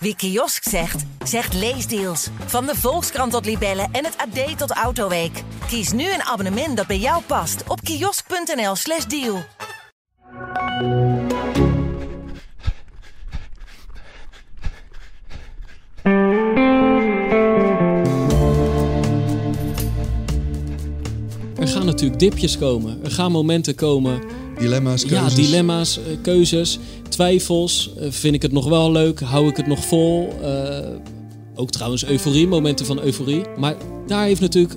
Wie kiosk zegt, zegt leesdeals. Van de Volkskrant tot Libellen en het AD tot Autoweek. Kies nu een abonnement dat bij jou past op kiosk.nl/slash deal. Er gaan natuurlijk dipjes komen. Er gaan momenten komen. Dilemma's, keuzes. Ja, dilemma's, eh, keuzes, twijfels. Eh, vind ik het nog wel leuk? Hou ik het nog vol? Eh, ook trouwens euforie, momenten van euforie. Maar daar heeft natuurlijk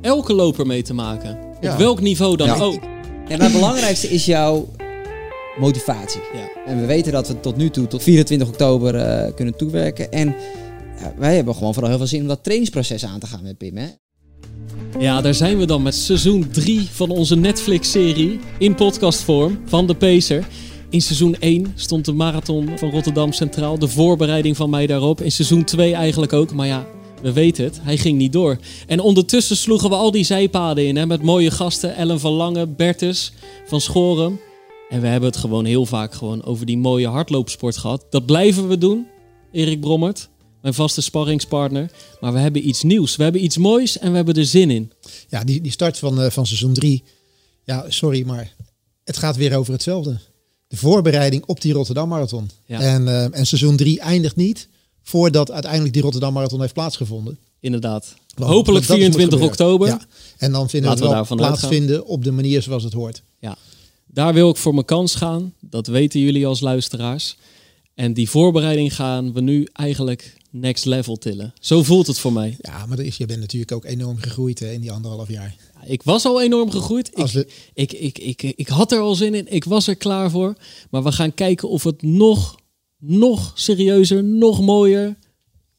elke loper mee te maken. Ja. Op welk niveau dan Ja. ook. En maar het belangrijkste is jouw motivatie. Ja. En we weten dat we tot nu toe, tot 24 oktober, eh, kunnen toewerken. En ja, wij hebben gewoon vooral heel veel zin om dat trainingsproces aan te gaan met Pim. Hè? Ja, daar zijn we dan met seizoen 3 van onze Netflix-serie in podcastvorm van de Pacer. In seizoen 1 stond de marathon van Rotterdam centraal, de voorbereiding van mij daarop. In seizoen 2 eigenlijk ook, maar ja, we weten het, hij ging niet door. En ondertussen sloegen we al die zijpaden in hè, met mooie gasten. Ellen van Lange, Bertus van Schorum. En we hebben het gewoon heel vaak gewoon over die mooie hardloopsport gehad. Dat blijven we doen, Erik Brommert, mijn vaste sparringspartner. Maar we hebben iets nieuws, we hebben iets moois en we hebben er zin in. Ja, die, die start van, eh, van seizoen 3. Ja, sorry, maar het gaat weer over hetzelfde. De voorbereiding op die Rotterdam Marathon. Ja. En, eh, en seizoen 3 eindigt niet voordat uiteindelijk die Rotterdam Marathon heeft plaatsgevonden. Inderdaad. Want- Hopelijk want dat moet 24 gebeuren. oktober. Ja. En dan vinden Laten we het wel plaatsvinden op de manier zoals het hoort. Ja. Daar wil ik voor mijn kans gaan. Dat weten jullie als luisteraars. En die voorbereiding gaan we nu eigenlijk next level tillen. Zo voelt het voor mij. Ja, maar er is, je bent natuurlijk ook enorm gegroeid hè, in die anderhalf jaar. Ik was al enorm gegroeid. Ik, we- ik, ik, ik, ik had er al zin in. Ik was er klaar voor. Maar we gaan kijken of het nog, nog serieuzer, nog mooier,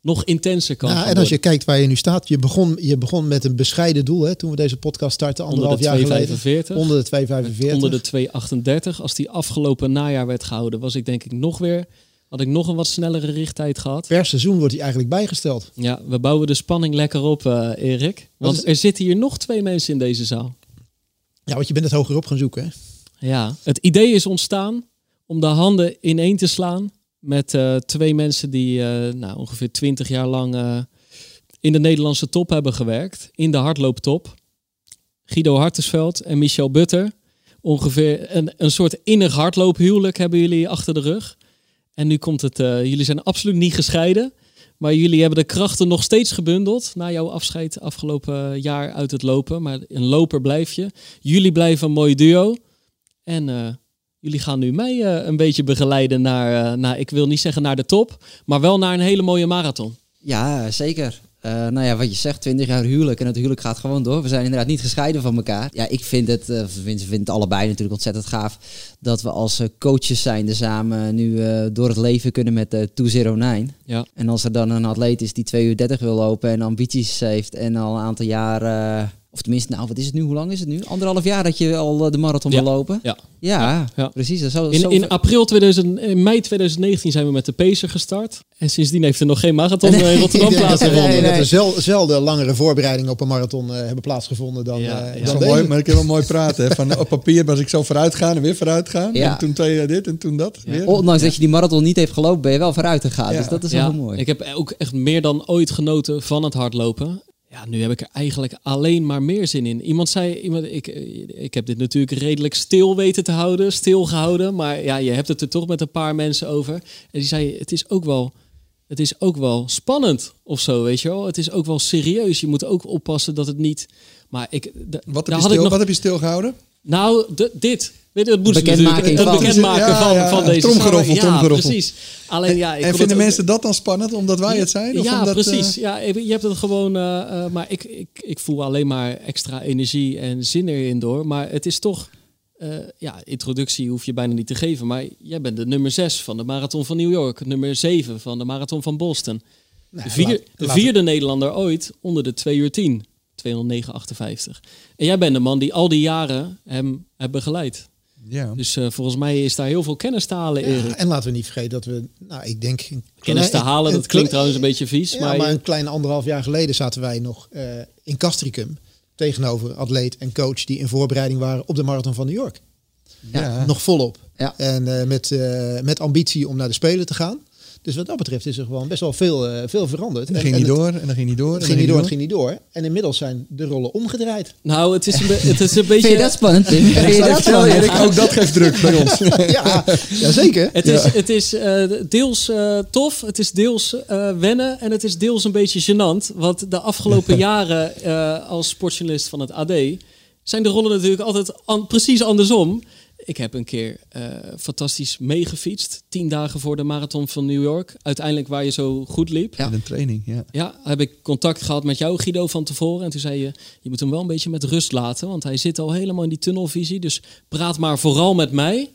nog intenser kan gaan en als je kijkt waar je nu staat, je begon, je begon met een bescheiden doel hè, toen we deze podcast starten, anderhalf de jaar geleden. 245. Onder de 245. Onder de 238. Als die afgelopen najaar werd gehouden, was ik denk ik nog weer... Had ik nog een wat snellere richttijd gehad. Per seizoen wordt hij eigenlijk bijgesteld. Ja, we bouwen de spanning lekker op, eh, Erik. Want is- er zitten hier nog twee mensen in deze zaal. Ja, want je bent het hoger op gaan zoeken. Hè? Ja, het idee is ontstaan om de handen ineen te slaan met eh, twee mensen die eh, nou, ongeveer twintig jaar lang in de Nederlandse top hebben gewerkt. In de hardlooptop. Guido Hartesveld en Michel Butter. Ongeveer een, een soort innig hardloophuwelijk hebben jullie achter de rug. En nu komt het, eh, jullie zijn absoluut niet gescheiden. Maar jullie hebben de krachten nog steeds gebundeld na jouw afscheid afgelopen jaar uit het lopen. Maar een loper blijf je. Jullie blijven een mooi duo. En eh, jullie gaan nu mij eh, een beetje begeleiden naar, naar, ik wil niet zeggen naar de top, maar wel naar een hele mooie marathon. Ja, zeker. Eh, nou ja, wat je zegt, 20 jaar huwelijk en het huwelijk gaat gewoon door. We zijn inderdaad niet gescheiden van elkaar. Ja, ik vind het, we vinden, het allebei natuurlijk ontzettend gaaf dat we als eh, coaches zijnde samen nu door het leven kunnen met de 209. Ja. En als er dan een atleet is die 2 uur 30 wil lopen en ambities heeft en al een aantal jaar, of tenminste, nou wat is het nu, hoe lang is het nu? Anderhalf jaar dat je al eh, de marathon Ja. wil lopen? Ja. Ja, Ja. precies. Dat is zo, In, zo in april 2000, in mei 2019 zijn we met de Pacer gestart. En sindsdien heeft er nog geen marathon in Rotterdam dat er- plaatsgevonden. nee. dat zel- zelden langere voorbereidingen op een marathon eh, hebben plaatsgevonden dan, Ja, eh, ja. dan Zo deze. mooi, maar ik heb wel mooi praten. Hè. Van, op papier was ik zo vooruit gaan en weer vooruit gaan. Ja. En toen twee jaar dit en toen dat. Weer. Ondanks dat je die marathon niet heeft gelopen, ben je wel vooruit gegaan. Ja. Dus dat is Ja, wel mooi. Ik heb ook echt meer dan ooit genoten van het hardlopen. Ja, nu heb ik er eigenlijk alleen maar meer zin in. Iemand zei, iemand, ik, ik heb dit natuurlijk redelijk stil weten te houden, stilgehouden. Maar ja, je hebt het er toch met een paar mensen over. En die zei, het is ook wel, het is ook wel spannend of zo, weet je wel. Het is ook wel serieus. Je moet ook oppassen dat het niet... Maar ik, Wat heb, je had stil, ik nog, wat heb je stilgehouden? Nou, de- dit. Weet je, het moest natuurlijk het van. bekendmaken Ja, van, ja, van deze tromgeroffel, Ja, tromgeroffel. precies. Alleen ja, ik en vinden mensen dat dan spannend omdat wij het zijn? Of ja, omdat, precies. eh, Ja, je hebt het gewoon. eh, eh, maar ik, ik, ik voel alleen maar extra energie en zin erin door. Maar het is toch. eh, ja, introductie hoef je bijna niet te geven. Maar jij bent de nummer 6 van de Marathon van New York. Nummer 7 van de Marathon van Boston. De, vier, laat- de laat- vierde Nederlander ooit onder de 2 uur 10. 209,58. En jij bent de man die al die jaren hem heeft begeleid. Ja. Dus eh, volgens mij is daar heel veel kennis te halen, Ja, Erik. en laten we niet vergeten dat we, nou, ik denk... Kennis te klein- halen, dat klinkt trouwens een beetje vies. Ja, maar, maar, een kleine anderhalf jaar geleden zaten wij nog eh, in Castricum tegenover atleet en coach die in voorbereiding waren op de Marathon van New York. ja. Nog volop. Ja. En eh, met, eh, met ambitie om naar de Spelen te gaan. Dus wat dat betreft is er gewoon best wel veel, eh, veel veranderd. En dan ging en niet het- door, en dan ging niet door. Het ging niet door, het ging niet door. En inmiddels zijn de rollen omgedraaid. Nou, het is een, be- het is een Vind je dat beetje... spannend? Vind je dat spannend? Erik, ook dat geeft druk bij ons. ja, ja, zeker. Het is, het is eh, deels eh, tof, het is deels eh, wennen en het is deels een beetje gênant. Want de afgelopen jaren eh, als sportjournalist van het AD zijn de rollen natuurlijk altijd an- precies andersom. Ik heb een keer eh, fantastisch meegefietst, tien dagen voor de marathon van New York. Uiteindelijk waar je zo goed liep. Ja. In een training, ja. Ja, heb ik contact gehad met jou, Guido, van tevoren. En toen zei je, je moet hem wel een beetje met rust laten. Want hij zit al helemaal in die tunnelvisie. Dus praat maar vooral met mij.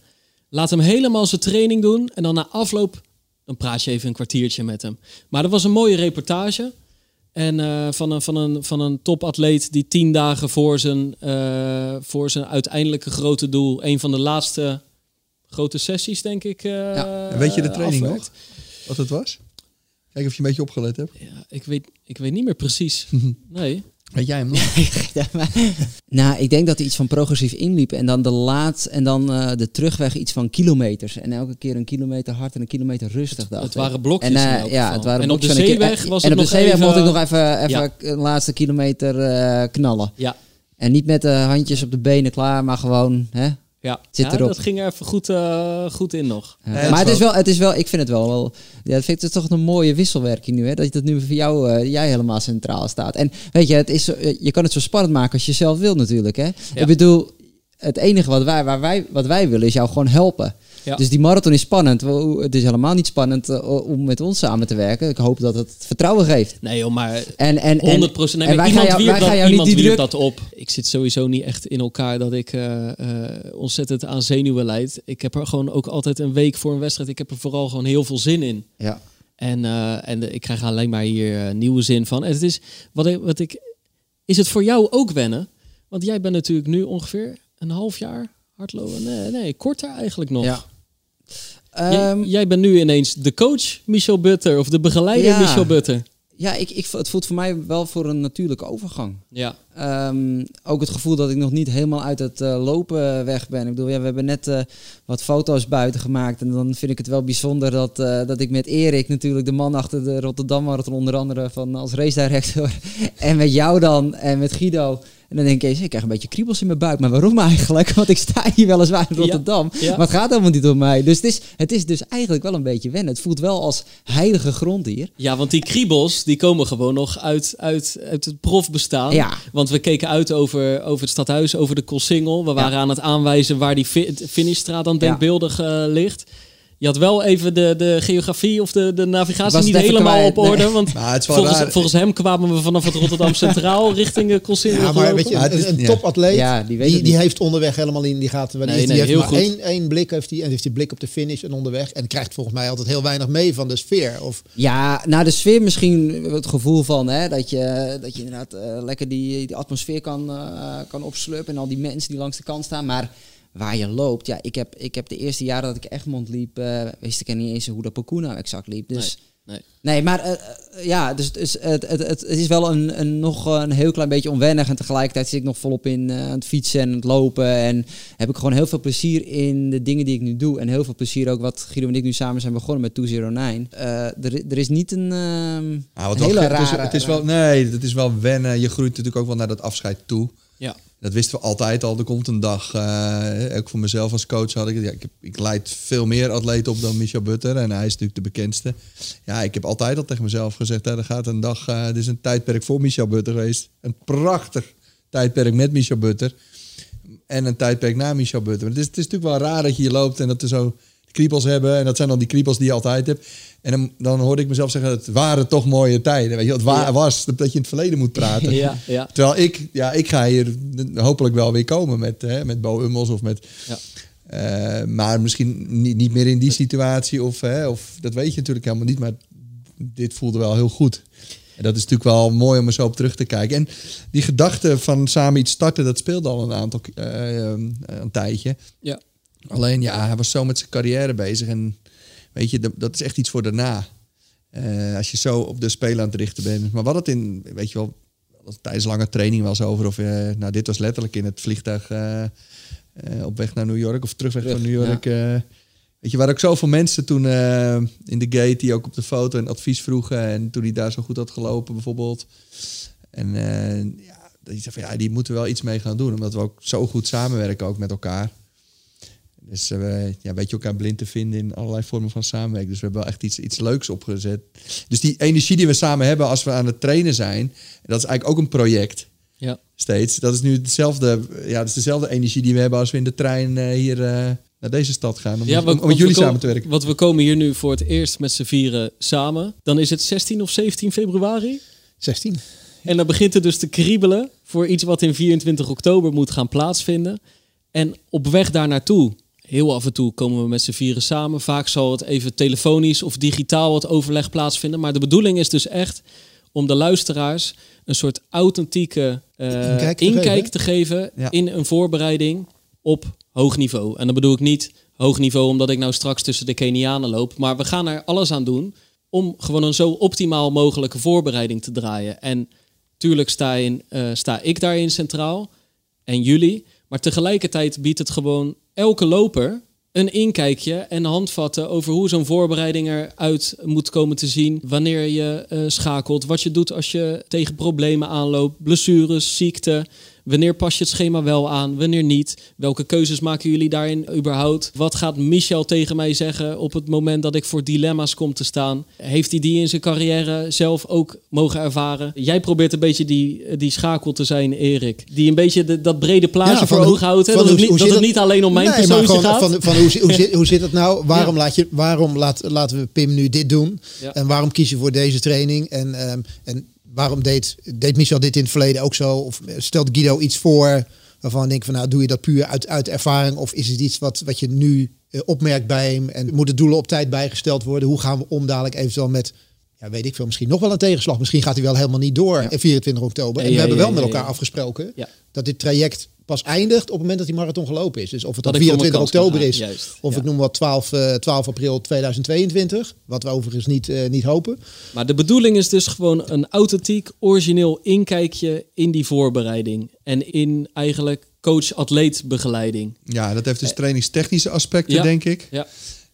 Laat hem helemaal zijn training doen. En dan na afloop, dan praat je even een kwartiertje met hem. Maar dat was een mooie reportage. En eh, van, een, van, een, van een topatleet die tien dagen voor zijn, eh, voor zijn uiteindelijke grote doel... een van de laatste grote sessies, denk ik, eh Ja. En weet je de training afwerkt. nog? Wat het was? Kijk of je een beetje opgelet hebt. Ja, ik weet, ik weet niet meer precies. Nee. Weet jij hem nog? Nou, ik denk dat hij iets van progressief inliep en dan de laat en dan eh, de terugweg iets van kilometers. En elke keer een kilometer hard en een kilometer rustig. het ik. waren blokjes En, eh, in elk ja, geval. het waren En op de. En zeeweg en- was En het op de nog zeeweg even- mocht ik nog even, even Ja. een laatste kilometer eh, knallen. Ja, En niet met de handjes op de benen klaar, maar gewoon, hè? Ja. Zit ja erop. dat ging er even goed, eh, goed in nog. Ja. Ja, maar het is wel, het is wel, ik vind het wel, wel ja, ik vind het toch een mooie wisselwerking nu, hè? Dat het nu voor jou, eh, jij helemaal centraal staat. En weet je, het is, eh, je kan het zo spannend maken als je zelf wil natuurlijk, hè? Ik bedoel, het enige wat wij, waar wij, wat wij willen is jou gewoon helpen. Ja. Dus die marathon is spannend. Het is helemaal niet spannend eh, om met ons samen te werken. Ik hoop dat het vertrouwen geeft. Nee joh, maar En, en, 100 en, procent. en wij gaan iemand jou, wierp wij dat, gaan jou niet iemand die wierp druk... dat op. Ik zit sowieso niet echt in elkaar dat ik eh, eh, ontzettend aan zenuwen leid. Ik heb er gewoon ook altijd een week voor een wedstrijd. Ik heb er vooral gewoon heel veel zin in. Ja. En, en ik krijg alleen maar hier nieuwe zin van. En het is, wat ik, wat ik, is het voor jou ook wennen? Want jij bent natuurlijk nu ongeveer een half jaar hardlopen. Nee, nee, korter eigenlijk nog. Ja. Jij, Ehm, jij bent nu ineens de coach Michel Butter of de begeleider Ja. Michel Butter. ja, ik, ik, het voelt voor mij wel voor een natuurlijke overgang. Ja, Ehm, ook het gevoel dat ik nog niet helemaal uit het eh, lopen weg ben. Ik bedoel, ja, we hebben net eh, wat foto's buiten gemaakt. En dan vind ik het wel bijzonder dat, eh, dat ik met Erik, natuurlijk de man achter de Rotterdam Marathon, onder andere van, als race director. en met jou dan en met Guido. En dan denk ik, eens, ik krijg een beetje kriebels in mijn buik. Maar waarom eigenlijk? Want ik sta hier weliswaar in Rotterdam. ja. Maar het gaat helemaal niet om mij. Dus het is, het is dus eigenlijk wel een beetje wennen. Het voelt wel als heilige grond hier. Ja, want die kriebels die komen gewoon nog uit, uit, uit het profbestaan. Ja. Want we keken uit over, over het stadhuis, over de Koolsingel. We waren aan het aanwijzen waar die fi finishstraat dan denkbeeldig eh, ligt. Je had wel even de, de geografie of de, de navigatie Was niet helemaal kwijt, op orde. nee. Want Maar het is wel volgens, raar. volgens hem kwamen we vanaf het Rotterdam Centraal richting de Koolsingel Ja, maar weet je, een, topatleet, Ja, die die, heeft onderweg helemaal in, die gaat wanneer Nee, die nee, heeft heel maar goed. één, één blik heeft hij en heeft die blik op de finish en onderweg en krijgt volgens mij altijd heel weinig mee van de sfeer. Of Ja, nou de sfeer misschien het gevoel van hè, dat, je, dat je inderdaad eh, lekker die, die atmosfeer kan, eh, kan opslurpen en al die mensen die langs de kant staan. Maar waar je loopt, ja, ik heb, ik heb de eerste jaren dat ik Egmond liep, eh, wist ik niet eens hoe dat parcours nou exact liep. Dus nee. nee, maar eh, eh, ja, dus, dus het, het, het, het is wel een, een, nog een heel klein beetje onwennig en tegelijkertijd zit ik nog volop in eh, aan het fietsen en het lopen en heb ik gewoon heel veel plezier in de dingen die ik nu doe en heel veel plezier ook wat Guido en ik nu samen zijn begonnen met 209. Eh er, er is niet een ehm, Nou, wat hele wel gek- het is- rare... het is wel, nee, het is wel wennen. Je groeit natuurlijk ook wel naar dat afscheid toe. Ja. Dat wisten we altijd al. Er komt een dag, eh, ook voor mezelf als coach had ik, ja, ik, ik leid veel meer atleten op dan Michel Butter. En hij is natuurlijk de bekendste. Ja, ik heb altijd al tegen mezelf gezegd, hè, er gaat een dag, er is een tijdperk voor Michel Butter geweest. Een prachtig tijdperk met Michel Butter. En een tijdperk na Michel Butter. Het is, het is natuurlijk wel raar dat je hier loopt en dat er zo kriebels hebben. En dat zijn dan die kriebels die je altijd hebt. En dan, dan hoorde ik mezelf zeggen, het waren toch mooie tijden. Weet je, het wa- Ja. was dat je in het verleden moet praten. Ja, ja. Terwijl ik, ja, ik ga hier hopelijk wel weer komen met, hè, met Bo Ummels of met... Ja. eh, maar misschien niet, niet meer in die situatie of, hè, of dat weet je natuurlijk helemaal niet. Maar dit voelde wel heel goed. En dat is natuurlijk wel mooi om er zo op terug te kijken. En die gedachte van samen iets starten, dat speelde al een aantal eh, een tijdje. Ja. Alleen ja, hij was zo met zijn carrière bezig. En weet je, dat, is echt iets voor daarna. Eh, als je zo op de spelen aan het richten bent. Maar wat het in, weet je wel, was tijdens lange training wel eens over. Of, eh, nou, dit was letterlijk in het vliegtuig eh, op weg naar New York. Of terugweg Terug, van New York. Weet je, waar ook zoveel mensen toen in de gate die ook op de foto en advies vroegen. En toen hij daar zo goed had gelopen, bijvoorbeeld. En ja, dat je zei van ja, die moeten wel iets mee gaan doen. Omdat we ook zo goed samenwerken ook met elkaar. Dus uh, we ja, weet je elkaar blind te vinden in allerlei vormen van samenwerking. Dus we hebben wel echt iets, iets leuks opgezet. Dus die energie die we samen hebben als we aan het trainen zijn, dat is eigenlijk ook een project. Ja. Steeds. Dat is nu hetzelfde, ja, dat is dezelfde energie die we hebben als we in de trein uh, hier uh, naar deze stad gaan. Om, ja, om, om met jullie samen te werken. Want we komen hier nu voor het eerst met z'n vieren samen. Dan is het 16 of 17 februari. 16. En dan begint het dus te kriebelen voor iets wat in 24 oktober moet gaan plaatsvinden. En op weg daar naartoe Heel af en toe komen we met z'n vieren samen. Vaak zal het even telefonisch of digitaal het overleg plaatsvinden. Maar de bedoeling is dus echt om de luisteraars een soort authentieke uh, inkijk te inkijk geven, te geven ja. in een voorbereiding op hoog niveau. En dan bedoel ik niet hoog niveau omdat ik nou straks tussen de Kenianen loop. Maar we gaan er alles aan doen om gewoon een zo optimaal mogelijke voorbereiding te draaien. En tuurlijk sta, in, uh, sta ik daarin centraal en jullie. Maar tegelijkertijd biedt het gewoon elke loper een inkijkje en handvatten over hoe zo'n voorbereiding eruit moet komen te zien. Wanneer je uh, schakelt, wat je doet als je tegen problemen aanloopt, blessures, ziekte. Wanneer pas je het schema wel aan, wanneer niet? Welke keuzes maken jullie daarin überhaupt? Wat gaat Michel tegen mij zeggen op het moment dat ik voor dilemma's kom te staan? Heeft hij die in zijn carrière zelf ook mogen ervaren? Jij probeert een beetje die, die schakel te zijn, Erik. Die een beetje de, dat brede plaatje ja, voor ogen houdt. Dat, hoe, het, niet, dat het niet alleen om mijn nee, persoon gaat. Van, van hoe, hoe, zit, hoe zit het nou? Waarom, ja. laat je, waarom laat, laten we Pim nu dit doen? Ja. En waarom kies je voor deze training? En, um, en waarom deed, deed Michel dit in het verleden ook zo? Of stelt Guido iets voor waarvan ik denk van nou doe je dat puur uit, uit ervaring? Of is het iets wat, wat je nu uh, opmerkt bij hem? En moeten doelen op tijd bijgesteld worden? Hoe gaan we om dadelijk eventueel met, ja weet ik veel, misschien nog wel een tegenslag. Misschien gaat hij wel helemaal niet door ja. 24 oktober. En we hebben wel met elkaar afgesproken dat dit traject pas eindigt op het moment dat die marathon gelopen is. Dus of het dan 24 oktober is, Juist, of ja. ik noem wat 12, uh, 12 april 2022, wat we overigens niet, uh, niet hopen. Maar de bedoeling is dus gewoon een authentiek, origineel inkijkje in die voorbereiding. En in eigenlijk coach-atleet begeleiding. Ja, dat heeft dus trainingstechnische aspecten, ja. denk ik. Ja.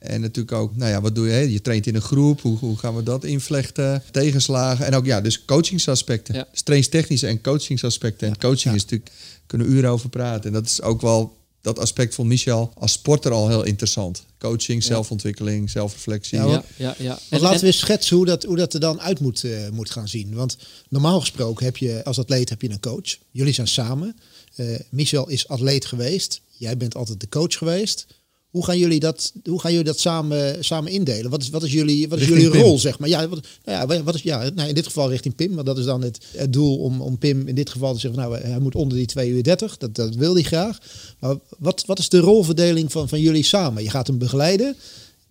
En natuurlijk ook, nou ja, wat doe je? Je traint in een groep. Hoe, hoe gaan we dat invlechten? Tegenslagen. En ook, ja, dus coachingsaspecten. Ja. Dus trainingstechnische en coachingsaspecten. En coaching ja. is natuurlijk, kunnen uren over praten. En dat is ook wel, dat aspect vond Michel als sporter al heel interessant. Coaching, ja. zelfontwikkeling, zelfreflectie. Ja, ja, ja, ja. En, laten we eens schetsen hoe dat, hoe dat er dan uit moet, uh, moet gaan zien. Want normaal gesproken heb je als atleet heb je een coach. Jullie zijn samen. Uh, Michel is atleet geweest. Jij bent altijd de coach geweest. Hoe gaan jullie dat, hoe gaan jullie dat samen, samen indelen? Wat is, wat is jullie, wat is jullie rol, zeg maar? Ja, wat, nou ja, wat is, ja nou in dit geval richting Pim. Maar dat is dan het, het doel om, om Pim in dit geval te zeggen... nou, hij moet onder die 2 uur 30. Dat, dat wil hij graag. Maar wat, wat is de rolverdeling van, van jullie samen? Je gaat hem begeleiden.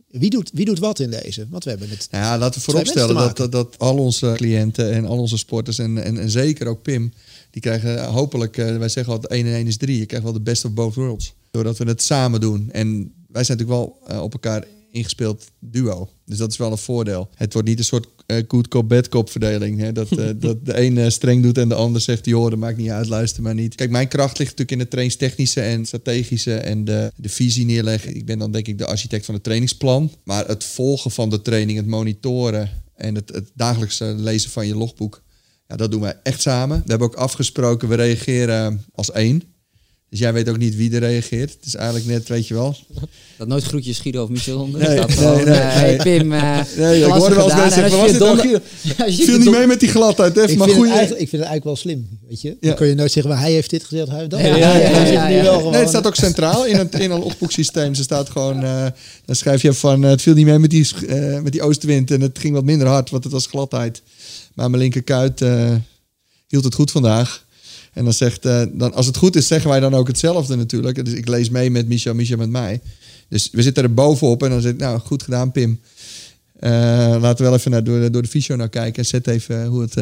Wie doet, wie doet wat in deze? Want we hebben het. Ja, laten we vooropstellen dat, dat, dat al onze cliënten en al onze sporters... en, en, en zeker ook Pim... die krijgen hopelijk... Uh, wij zeggen altijd 1 en 1 is 3. Je krijgt wel de best of both worlds. Doordat we het samen doen. En wij zijn natuurlijk wel uh, op elkaar ingespeeld duo. Dus dat is wel een voordeel. Het wordt niet een soort uh, good cop, bad cop verdeling. Hè? Dat, uh, dat de een streng doet en de ander zegt... joh, dat maakt niet uit, luister maar niet. Kijk, mijn kracht ligt natuurlijk in het trainingstechnische en strategische... en de, de visie neerleggen. Ik ben dan denk ik de architect van het trainingsplan. Maar het volgen van de training, het monitoren... en het, het dagelijkse lezen van je logboek... Ja, dat doen we echt samen. We hebben ook afgesproken, we reageren als één... Dus jij weet ook niet wie er reageert. Het is eigenlijk net, weet je wel. Dat nooit groetjes Guido of Michel onder. Nee, dat nee, gewoon, nee, uh, nee. Pim, uh, nee, ik hoorde wel eens mensen zeggen, was dit nou ja, Viel niet mee met die gladheid. Maar het ik vind het eigenlijk wel slim. Weet je? Dan kun je nooit zeggen, maar hij heeft dit gezegd, hij heeft dat. Ja, ja, ja, ja, ja, ja. Nee, het staat ook centraal in een, in een opboeksysteem. Ze staat gewoon, uh, dan schrijf je van, uh, het viel niet mee met die, uh, met die oostenwind en het ging wat minder hard, want het was gladheid. Maar mijn linkerkuit uh, hield het goed vandaag. En dan zegt, uh, dan, als het goed is, zeggen wij dan ook hetzelfde natuurlijk. Dus ik lees mee met Michel, Michel met mij. Dus we zitten er bovenop en dan zegt nou, goed gedaan Pim. Uh, laten we wel even naar, door, door de fysio naar kijken. Zet even hoe het,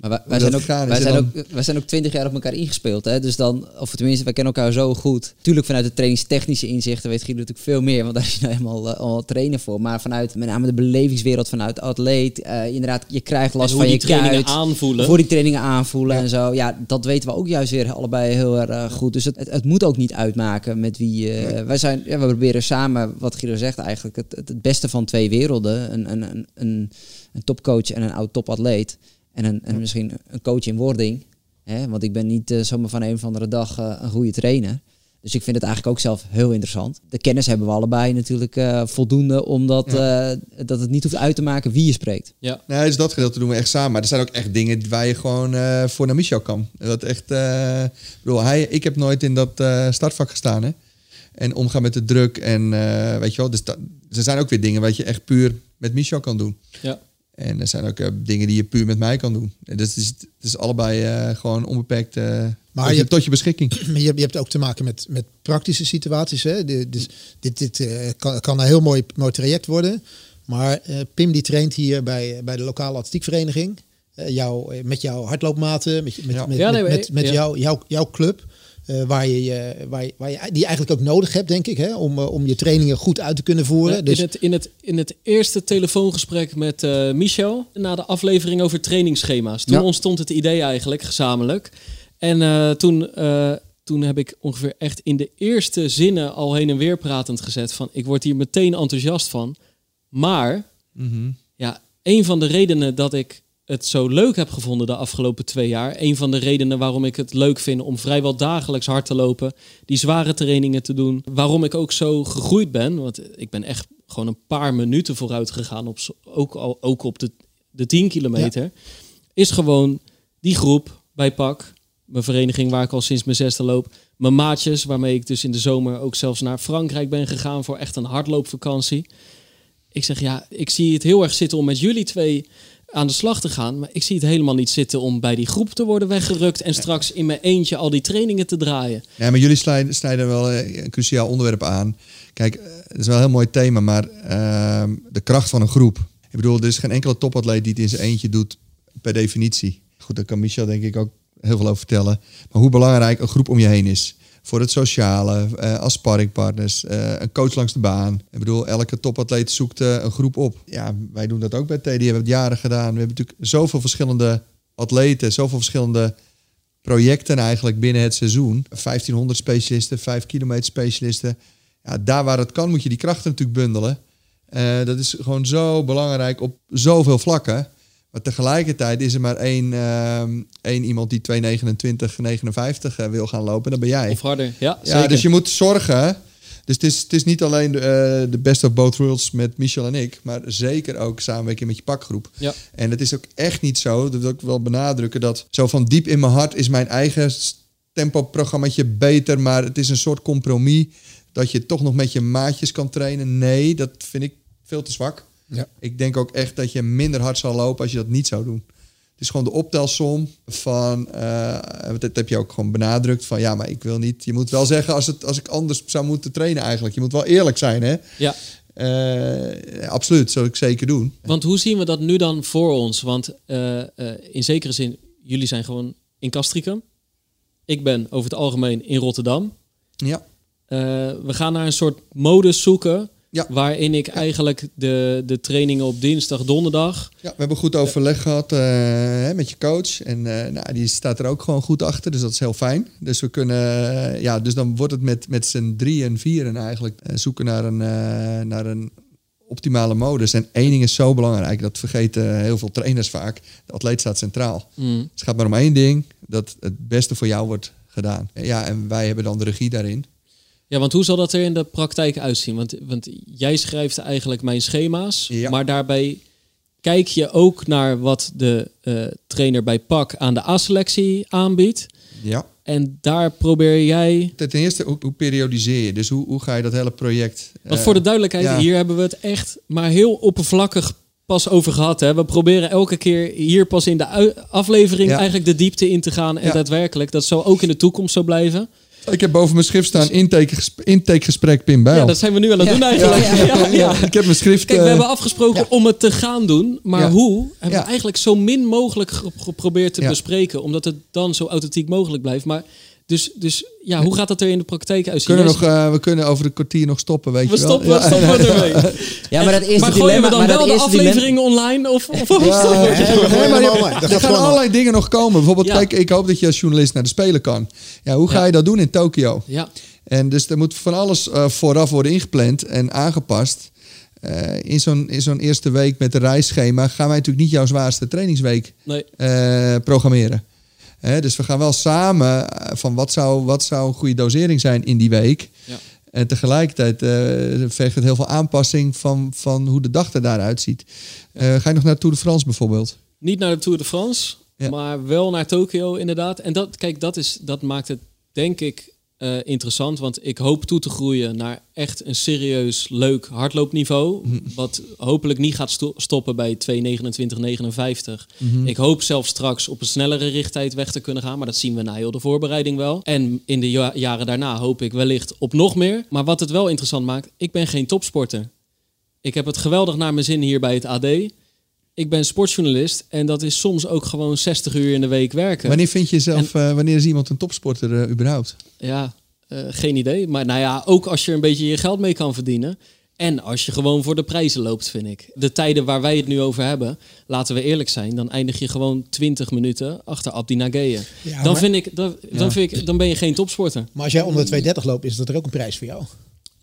Maar wij, zijn, ook, wij, zijn dan- ook, wij zijn ook twintig jaar op elkaar ingespeeld. Hè? Dus dan, of tenminste, wij kennen elkaar zo goed. Tuurlijk vanuit de trainingstechnische inzichten weet Guido natuurlijk veel meer. Want daar is je nou helemaal uh, al trainer voor. Maar vanuit met name de belevingswereld, vanuit de atleet. eh, inderdaad, je krijgt last En van je die trainingen kuit. aanvoelen. Voor die trainingen aanvoelen en zo. Ja, dat weten we ook juist weer allebei heel erg eh, goed. Dus het, het, het moet ook niet uitmaken met wie... eh, Wij zijn, ja, we proberen samen, wat Guido zegt eigenlijk, het, het, het beste van twee werelden. Een, een, een, een, een topcoach en een oud topatleet. En, een, en misschien een coach in wording. Hè? Want ik ben niet eh, zomaar van een of andere dag eh, een goede trainer. Dus ik vind het eigenlijk ook zelf heel interessant. De kennis hebben we allebei natuurlijk eh, voldoende, omdat eh, dat het niet hoeft uit te maken wie je spreekt. Ja. Nee, dus dat gedeelte doen we echt samen. Maar er zijn ook echt dingen waar je gewoon eh, voor naar Michel kan. Dat echt, eh, ik bedoel, hij, ik heb nooit in dat eh, startvak gestaan, hè. En omgaan met de druk en eh, weet je wel. Dus dat, er zijn ook weer dingen wat je echt puur met Michel kan doen. Ja. En er zijn ook eh, dingen die je puur met mij kan doen. En Dus het is, het is allebei eh, gewoon onbeperkt eh, tot, je- je, tot je beschikking. Maar je, je hebt ook te maken met, met praktische situaties. Hè? De- dus dit, dit eh, kan, kan een heel mooi, mooi traject worden. Maar eh, Pim die traint hier bij, bij de lokale atletiekvereniging. Eh, jou, met jouw hardloopmaten, met, met, Ja. met, Ja, nee, met, maar- met, met ja. jou, jouw, jouw club. Eh, waar je, je- waar je, waar je, die je eigenlijk ook nodig hebt, denk ik, hè, om, eh, om je trainingen goed uit te kunnen voeren. Ja, dus in, het, in, het, in het eerste telefoongesprek met eh, Michel, na de aflevering over trainingsschema's, toen Ja. ontstond het idee eigenlijk gezamenlijk. En eh, toen, eh, toen heb ik ongeveer echt in de eerste zinnen al heen en weer pratend gezet van ik word hier meteen enthousiast van. Maar Mhm. ja, een van de redenen dat ik het zo leuk heb gevonden de afgelopen twee jaar, een van de redenen waarom ik het leuk vind om vrijwel dagelijks hard te lopen, die zware trainingen te doen, waarom ik ook zo gegroeid ben, want ik ben echt gewoon een paar minuten vooruit gegaan, op, ook, al, ook op de, de 10 kilometer, is gewoon die groep bij PAK, mijn vereniging waar ik al sinds mijn zesde loop, mijn maatjes, waarmee ik dus in de zomer ook zelfs naar Frankrijk ben gegaan voor echt een hardloopvakantie. Ik zeg ja, ik zie het heel erg zitten om met jullie twee aan de slag te gaan. Maar ik zie het helemaal niet zitten om bij die groep te worden weggerukt en straks in mijn eentje al die trainingen te draaien. Ja, maar jullie snijden, snijden wel eh, een cruciaal onderwerp aan. Kijk, eh, het is wel een heel mooi thema, maar ehm, de kracht van een groep. Ik bedoel, er is geen enkele topatleet die het in zijn eentje doet, per definitie. Goed, daar kan Michel denk ik ook heel veel over vertellen. Maar hoe belangrijk een groep om je heen is. Voor het sociale, eh, als sparringpartners, eh, een coach langs de baan. Ik bedoel, elke topatleet zoekt eh, een groep op. Ja, wij doen dat ook bij TD. We hebben het jaren gedaan. We hebben natuurlijk zoveel verschillende atleten, zoveel verschillende projecten eigenlijk binnen het seizoen. 1500 specialisten, 5 kilometer specialisten. Ja, daar waar het kan moet je die krachten natuurlijk bundelen. Dat is gewoon zo belangrijk op zoveel vlakken. Maar tegelijkertijd is er maar één, ehm, één iemand die 229, 59 eh, wil gaan lopen. En dat ben jij. Of harder. Ja, dus je moet zorgen. Dus het is, het is niet alleen de, eh, de best of both worlds met Michel en ik, maar zeker ook samenwerking met je pakgroep. Ja. En het is ook echt niet zo, dat wil ik wel benadrukken, dat zo van diep in mijn hart is mijn eigen tempo-programmaatje beter, maar het is een soort compromis dat je toch nog met je maatjes kan trainen. Nee, dat vind ik veel te zwak. Ja. Ik denk ook echt dat je minder hard zal lopen als je dat niet zou doen. Het is gewoon de optelsom van, eh, dat heb je ook gewoon benadrukt, van ja, maar ik wil niet, je moet wel zeggen als, het, als ik anders zou moeten trainen eigenlijk. Je moet wel eerlijk zijn, hè? ja. Eh, absoluut, zou ik zeker doen. Want hoe zien we dat nu dan voor ons? Want eh, in zekere zin, jullie zijn gewoon in Castricum. Ik ben over het algemeen in Rotterdam. Ja, we gaan naar een soort modus zoeken. Ja. Waarin ik eigenlijk de, de trainingen op dinsdag, donderdag. ja we hebben goed overleg gehad eh, met je coach. En eh, nou, die staat er ook gewoon goed achter, dus dat is heel fijn. Dus we kunnen, eh, ja, dus dan wordt het met, met z'n drieën, vieren eigenlijk eh, zoeken naar een, naar een optimale modus. En één ding is zo belangrijk, dat vergeten heel veel trainers vaak. De atleet staat centraal. Mm. Het gaat maar om één ding, dat het beste voor jou wordt gedaan. Ja, en wij hebben dan de regie daarin. Ja, want hoe zal dat er in de praktijk uitzien? Want, want jij schrijft eigenlijk mijn schema's, Ja. maar daarbij kijk je ook naar wat de eh, trainer bij PAK aan de A-selectie aanbiedt. Ja. En daar probeer jij. Ten eerste, hoe, hoe periodiseer je? Dus hoe, hoe ga je dat hele project... Want eh, voor de duidelijkheid, ja. hier hebben we het echt maar heel oppervlakkig pas over gehad. Hè? We proberen elke keer hier pas in de aflevering Ja. eigenlijk de diepte in te gaan. En Ja. daadwerkelijk, dat zal ook in de toekomst zo blijven. Ik heb boven mijn schrift staan intake, intakegesprek Pim Bijl. Ja, dat zijn we nu aan het doen eigenlijk. Ja, Ja, ja, ja, Ik heb mijn schrift... Kijk, we eh, hebben afgesproken ja. om het te gaan doen. Maar Ja. hoe hebben Ja. we eigenlijk zo min mogelijk ge- geprobeerd te Ja. bespreken. Omdat het dan zo authentiek mogelijk blijft. Maar dus, dus ja, hoe gaat dat er in de praktijk uitzien? kunnen nog, eh, we kunnen over een kwartier nog stoppen, weet We je wel. stoppen, we stoppen ermee. Ja, maar dat eerste maar gooien dilemma... we dan maar dat wel de dilemma- afleveringen online? Of, of, Ja, stoppen we? We gooien maar je- er gaan allerlei dingen nog komen. Bijvoorbeeld, Ja. kijk, ik hoop dat je als journalist naar de Spelen kan. Ja, hoe ga Ja. je dat doen in Tokio? Ja, En dus er moet van alles eh, vooraf worden ingepland en aangepast. Eh, in zo'n in zo'n eerste week met een reisschema gaan wij natuurlijk niet jouw zwaarste trainingsweek nee. eh, programmeren. Hè, dus we gaan wel samen eh, van wat zou, wat zou een goede dosering zijn in die week. Ja. En tegelijkertijd vergt het heel veel aanpassing van, van hoe de dag er daaruit ziet. Eh, ga je nog naar Tour de France bijvoorbeeld? Niet naar de Tour de France, Ja. maar wel naar Tokio inderdaad. En dat, kijk, dat, is, dat maakt het denk ik eh, interessant. Want ik hoop toe te groeien naar echt een serieus leuk hardloopniveau. Mhm. Wat hopelijk niet gaat sto- stoppen bij 2.29.59. Mhm. Ik hoop zelfs straks op een snellere richttijd weg te kunnen gaan. Maar dat zien we na heel de voorbereiding wel. En in de ja- jaren daarna hoop ik wellicht op nog meer. Maar wat het wel interessant maakt, ik ben geen topsporter. Ik heb het geweldig naar mijn zin hier bij het AD. Ik ben sportjournalist en dat is soms ook gewoon 60 uur in de week werken. Wanneer vind je jezelf, eh, wanneer is iemand een topsporter eh, überhaupt? Ja, eh, geen idee. Maar nou ja, ook als je er een beetje je geld mee kan verdienen. En als je gewoon voor de prijzen loopt, vind ik. De tijden waar wij het nu over hebben, laten we eerlijk zijn, dan eindig je gewoon 20 minuten achter Abdi Nageye. Ja, dan, maar- vind ik, dan, dan, vind ik, dan ben je geen topsporter. Maar als jij onder de 230 loopt, is dat er ook een prijs voor jou.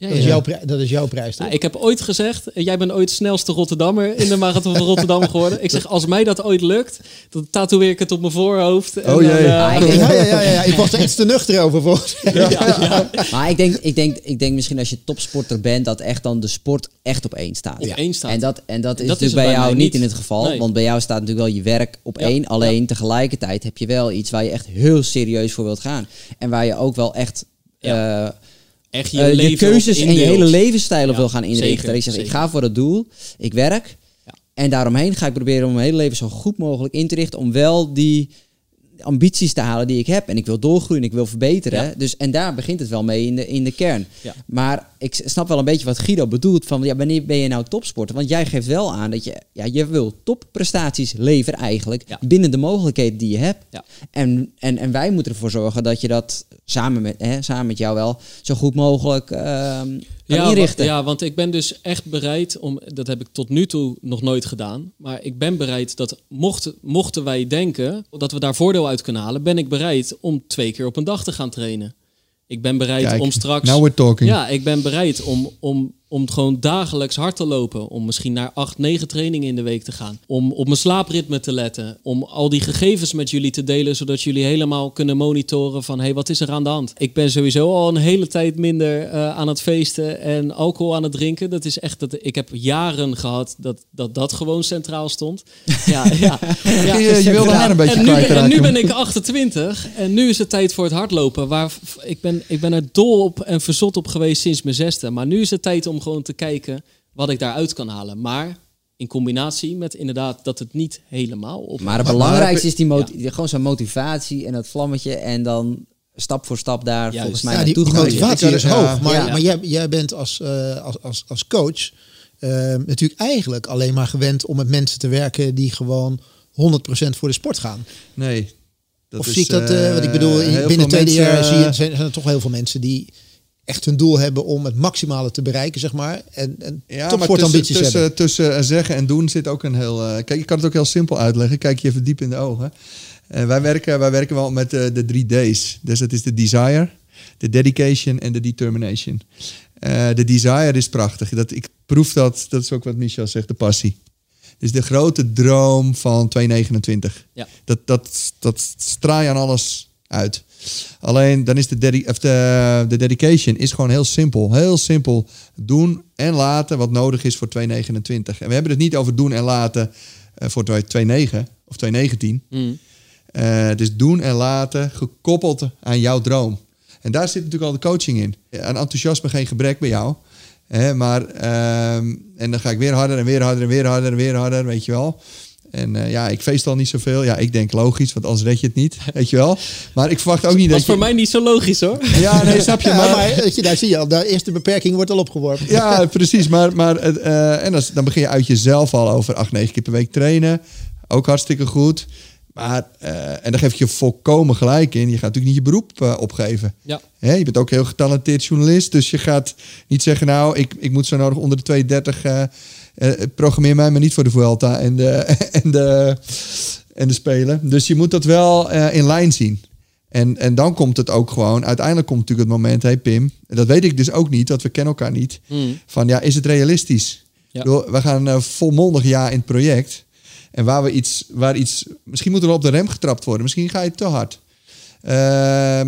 Ja, Dat, is ja. jouw dat is jouw prijs, toch? Nou, ik heb ooit gezegd, eh, jij bent ooit snelste Rotterdammer in de Marathon van Rotterdam geworden. Ik zeg, als mij dat ooit lukt, dan tatoeëer ik het op mijn voorhoofd. En Oh jee. dan, eh, Ah, denk- ja, ja, ja, ja, ja. Ik was er iets te nuchter over volgens mij. ja, ja. Maar ik denk, ik, denk, ik denk misschien als je topsporter bent, dat echt dan de sport echt op één staat. Op één staat. En dat, en dat is dat is natuurlijk bij jou niet niet. in het geval. Nee. Want bij jou staat natuurlijk wel je werk op Ja, één. Alleen tegelijkertijd heb je wel iets waar je echt heel serieus voor wilt gaan. En waar je ook wel echt Ja. Echt je, eh, je, keuzes en je hele levensstijl op Ja, wil gaan inrichten. zeker, dat je zegt, ik ga voor het doel, ik werk. Ja. En daaromheen ga ik proberen om mijn hele leven zo goed mogelijk in te richten. Om wel die ambities te halen die ik heb. En ik wil doorgroeien, ik wil verbeteren. Ja. Dus, en daar begint het wel mee in de, in de kern. Ja. Maar ik snap wel een beetje wat Guido bedoelt. Van ja, wanneer ben je nou topsporter? Want jij geeft wel aan dat je, ja, je wil topprestaties leveren eigenlijk. Ja. Binnen de mogelijkheden die je hebt. Ja. En, en, en wij moeten ervoor zorgen dat je dat samen met, hè, samen met jou wel zo goed mogelijk ehm Ja, inrichten. wa- ja, want ik ben dus echt bereid om, dat heb ik tot nu toe nog nooit gedaan, maar ik ben bereid dat mochten, mochten wij denken dat we daar voordeel uit kunnen halen, ben ik bereid om twee keer op een dag te gaan trainen. Ik ben bereid Kijk, om straks. now we're talking. Ja, ik ben bereid om, om, om gewoon dagelijks hard te lopen. Om misschien naar acht, negen trainingen in de week te gaan. Om op mijn slaapritme te letten. Om al die gegevens met jullie te delen, zodat jullie helemaal kunnen monitoren van hé, hey, wat is er aan de hand? Ik ben sowieso al een hele tijd minder eh, aan het feesten en alcohol aan het drinken. Dat is echt dat ik heb jaren gehad dat dat, dat gewoon centraal stond. Ja, ja. ja. je, je wilde haar een beetje En nu, en nu ben ik 28 en nu is het tijd voor het hardlopen. Waar ik, ben, ik ben er dol op en verzot op geweest sinds mijn zesde. Maar nu is het tijd om gewoon te kijken wat ik daaruit kan halen. Maar in combinatie met inderdaad dat het niet helemaal op. Maar het belangrijkste is die die- gewoon zo'n motivatie en dat vlammetje. En dan stap voor stap daar Juist. volgens mij Ja, die, motivatie is ja, hoog. Maar, ja. maar jij, jij bent als, eh, als, als, als coach eh, natuurlijk eigenlijk alleen maar gewend om met mensen te werken die gewoon 100% voor de sport gaan. Nee. Dat of is, zie ik dat, eh, eh, wat ik bedoel, in- heel binnen mensen, jaar zie je, eh, zijn er toch heel veel mensen die echt hun doel hebben om het maximale te bereiken, zeg maar. En, en Ja, maar tussen, tussen, hebben. tussen eh, zeggen en doen zit ook een heel... eh, kijk, ik kan het ook heel simpel uitleggen. Kijk je even diep in de ogen. Eh, wij, werken, wij werken wel met de drie D's. Dus dat is de desire, de dedication en de determination. Eh, de desire is prachtig. Dat, ik proef dat, dat is ook wat Michel zegt, de passie. Dus de grote droom van 229. Ja. Dat, dat, dat straal je aan alles uit. Alleen dan is de, dedi- of de, de dedication is gewoon heel simpel. Heel simpel doen en laten wat nodig is voor 229. En we hebben het niet over doen en laten eh, voor 29 of 219. Mm. Eh, dus doen en laten gekoppeld aan jouw droom. En daar zit natuurlijk al de coaching in. Aan enthousiasme geen gebrek bij jou. Hè, maar, ehm, en dan ga ik weer harder en weer harder en weer harder en weer harder, weet je wel. En eh, ja, ik feest al niet zoveel. Ja, ik denk logisch, want anders red je het niet. Weet je wel. Maar ik verwacht ook niet Dat dat is voor je... mij niet zo logisch hoor. Ja, nee, snap je. Ja, maar, maar weet je, daar zie je al, de eerste beperking wordt al opgeworpen. Ja, precies. Maar, maar eh, en als, dan begin je uit jezelf al over acht, negen keer per week trainen. Ook hartstikke goed. Maar, eh, en daar geef ik je volkomen gelijk in. Je gaat natuurlijk niet je beroep opgeven. Ja. Hè, je bent ook heel getalenteerd journalist. Dus je gaat niet zeggen, nou, ik, ik moet zo nodig onder de 230... eh eh, programmeer mij maar niet voor de Vuelta en de, en de, en de Spelen. Dus je moet dat wel eh, in lijn zien. En, en dan komt het ook gewoon... Uiteindelijk komt natuurlijk het moment, hey Pim... dat weet ik dus ook niet, want we kennen elkaar niet... Hmm. van ja, is het realistisch? Ja. We gaan eh, volmondig ja in het project... En waar we iets, waar iets, misschien moet er op de rem getrapt worden. Misschien ga je te hard. Uh,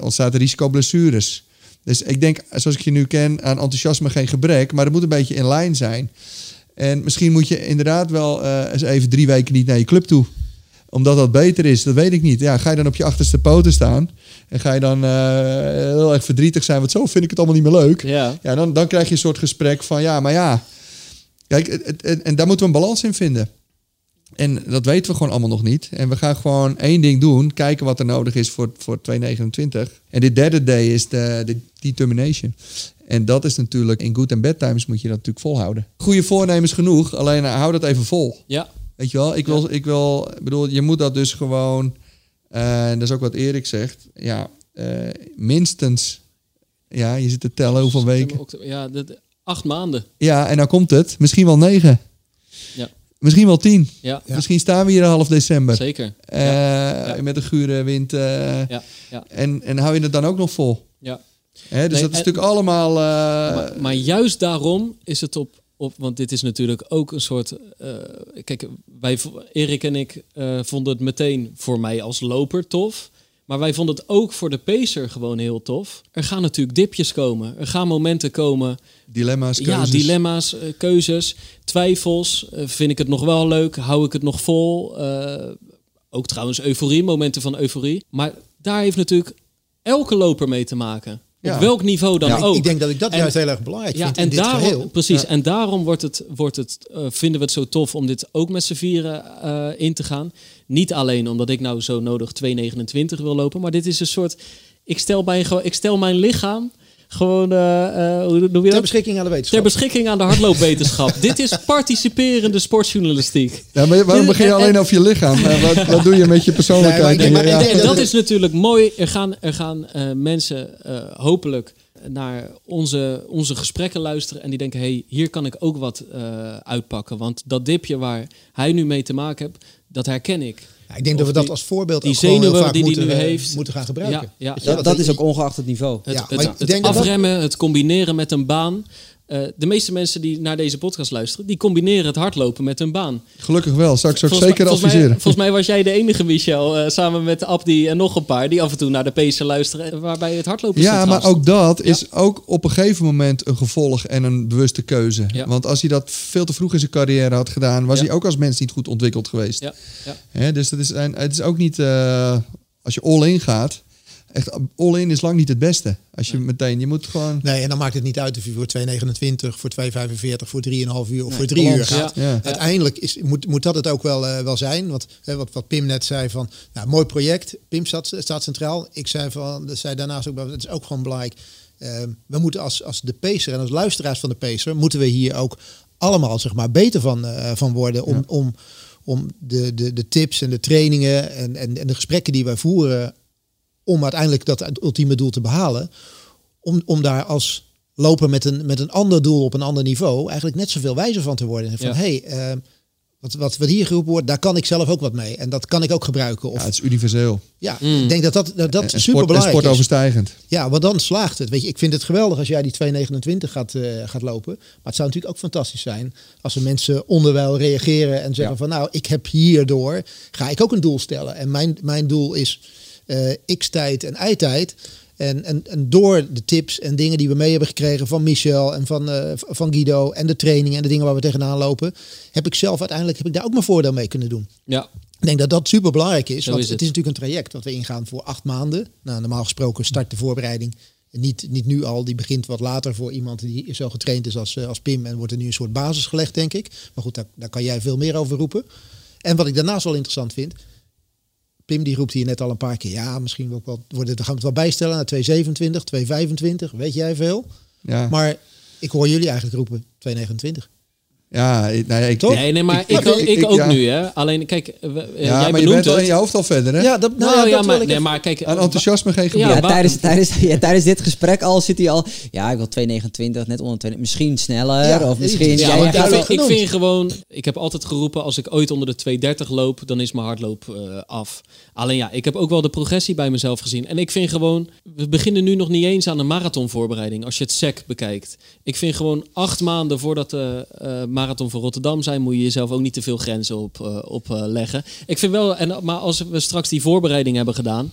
ontstaat er risico blessures. Dus ik denk, zoals ik je nu ken, aan enthousiasme geen gebrek. Maar het moet een beetje in lijn zijn. En misschien moet je inderdaad wel uh, eens even drie weken niet naar je club toe. Omdat dat beter is, dat weet ik niet. Ja, ga je dan op je achterste poten staan? En ga je dan uh, heel erg verdrietig zijn? Want zo vind ik het allemaal niet meer leuk. Ja. ja dan, dan krijg je een soort gesprek van ja, maar ja. Kijk, het, het, het, en daar moeten we een balans in vinden. En dat weten we gewoon allemaal nog niet. En we gaan gewoon één ding doen. Kijken wat er nodig is voor, voor 2029. En dit derde day is de, de determination. En dat is natuurlijk, in good en bad times moet je dat natuurlijk volhouden. Goede voornemens genoeg, alleen uh, hou dat even vol. Ja. Weet je wel, ik wil, ik wil, bedoel, je moet dat dus gewoon, uh, en dat is ook wat Erik zegt, ja, uh, minstens, ja, je zit te tellen hoeveel weken. Ja, acht maanden. Ja, en dan komt het, misschien wel negen. Misschien wel tien. Ja. Misschien staan we hier half december. Zeker. Uh, ja. Met een gure wind. Uh, ja. Ja. En, en hou je het dan ook nog vol? Ja. Hè, dus nee, dat is natuurlijk allemaal. Uh... Maar, maar, juist daarom is het op. op want dit is natuurlijk ook een soort. kijk, wij, Erik en ik vonden het meteen voor mij als loper tof. Maar wij vonden het ook voor de pacer gewoon heel tof. Er gaan natuurlijk dipjes komen. Er gaan momenten komen. Dilemma's, keuzes. Ja, dilemma's, uh, keuzes, twijfels. Uh, vind ik het nog wel leuk? Hou ik het nog vol? Uh, ook trouwens euforie, momenten van euforie. Maar daar heeft natuurlijk elke loper mee te maken. Ja. Op welk niveau dan ja, ook. Ik denk dat ik dat en, juist heel erg belangrijk ja, vind en in dit daarom, geheel. Precies, Ja. en daarom wordt het, wordt het, uh, vinden we het zo tof om dit ook met z'n vieren uh, in te gaan. Niet alleen omdat ik nou zo nodig 2,29 wil lopen, maar dit is een soort... Ik stel, bij, ik stel mijn lichaam gewoon, uh, hoe noem je Ter dat? beschikking aan de wetenschap. Ter beschikking aan de hardloopwetenschap. Dit is participerende sportjournalistiek. Ja, maar waarom begin je alleen over je lichaam? wat, wat doe je met je persoonlijkheid? Nee, maar dat dat- is natuurlijk mooi. Er gaan, er gaan eh, mensen eh, hopelijk naar onze, onze gesprekken luisteren. En die denken, hey, hier kan ik ook wat eh, uitpakken. Want dat dipje waar hij nu mee te maken heeft, dat herken ik. Ja, ik denk Of dat we dat die- als voorbeeld die ook gewoon heel zenuwen vaak die hij moeten, nu eh, heeft. moeten gaan gebruiken. Ja, dat is ook ongeacht het niveau. Het, Ja, het, maar ik het denk dat dat- afremmen, het combineren met een baan. Eh, de meeste mensen die naar deze podcast luisteren, die combineren het hardlopen met een baan. Gelukkig wel, zou ik Volgens zeker volgens adviseren. Mij, volgens mij was jij de enige, Michel, eh, samen met Abdi en nog een paar, die af en toe naar de pacer luisteren, eh, waarbij het hardlopen Ja, maar ook dat is ook op een gegeven moment een gevolg en een bewuste keuze. Ja. Want als hij dat veel te vroeg in zijn carrière had gedaan, was Ja. hij ook als mens niet goed ontwikkeld geweest. Ja. Hè, dus dat is, het is ook niet, als je all-in gaat, echt all-in is lang niet het beste. Als je meteen, je moet gewoon... Nee, en dan maakt het niet uit of je voor 2,29, voor 2,45, voor 3,5 uur of Nee, voor 3 uur gaat. Ja. Ja. Uiteindelijk is, moet, moet dat het ook wel, eh, wel zijn. Want hè, wat, wat Pim net zei van, nou, mooi project. Pim staat, staat centraal. Ik zei, van, zei daarnaast ook, dat is ook gewoon belangrijk. Eh, we moeten als, als de Pacer en als luisteraars van de Pacer, moeten we hier ook allemaal zeg maar, beter van, eh, van worden. Om, om, om de, de, de tips en de trainingen en, en, en de gesprekken die wij voeren, om uiteindelijk dat ultieme doel te behalen. Om, om daar als loper met een, met een ander doel op een ander niveau eigenlijk net zoveel wijzer van te worden. Van Ja. hey, eh, wat, wat, wat hier geroepen wordt, daar kan ik zelf ook wat mee. En dat kan ik ook gebruiken. Of, Ja, ja, het is universeel. Mm. ik denk dat dat, dat, dat en, super sport, en belangrijk is. sportoverstijgend. Ja, want dan slaagt het. Weet je, ik vind het geweldig als jij die 229 gaat, eh, gaat lopen. Maar het zou natuurlijk ook fantastisch zijn als er mensen onderwijl reageren en zeggen Ja. van nou, ik heb hierdoor, ga ik ook een doel stellen. En mijn, mijn doel is eh, x-tijd en y-tijd. En, en, en door de tips en dingen die we mee hebben gekregen van Michel en van, eh, van Guido en de training en de dingen waar we tegenaan lopen, heb ik zelf uiteindelijk heb ik daar ook mijn voordeel mee kunnen doen. Ja, Ik denk dat dat super belangrijk is. Zo want is het. het. is natuurlijk een traject wat we ingaan voor acht maanden. Nou, normaal gesproken start de voorbereiding niet, niet nu al. Die begint wat later voor iemand die zo getraind is als, eh, als Pim. En wordt er nu een soort basis gelegd, denk ik. Maar goed, daar, daar kan jij veel meer over roepen. En wat ik daarnaast wel interessant vind. Pim die roept hier net al een paar keer. Ja, misschien wel wat, worden, dan gaan we het wel bijstellen naar 227, 225. Weet jij veel? Ja. Maar ik hoor jullie eigenlijk roepen 229. Ja, ik- nou ja, ik, Toch? Nee, nee, maar Ik- ik, ook- ik- ik ik- ook ja. nu, hè. Alleen, kijk, we- eh, ja, jij maar je bent wel in het. je hoofd al verder, hè? Ja, dat, nou, Nou ja, dat maar, wil ik nee, even- maar kijk... Aan enthousiasme geen gebrek. Ja, tijdens, tijdens, ja, tijdens dit gesprek al zit hij al. Ja, ik wil 229, net onder 2. Misschien sneller. Ja, of misschien. Ja, jij ik, vind, wel- ik vind gewoon, ik heb altijd geroepen, als ik ooit onder de 230 loop, dan is mijn hardloop eh, af. Alleen ja, ik heb ook wel de progressie bij mezelf gezien. En ik vind gewoon, we beginnen nu nog niet eens aan de marathonvoorbereiding, als je het SEC bekijkt. Ik vind gewoon acht maanden voordat de eh, marathon van Rotterdam zijn, moet je jezelf ook niet te veel grenzen op, eh, op eh. Ik vind wel, en, maar als we straks die voorbereiding hebben gedaan,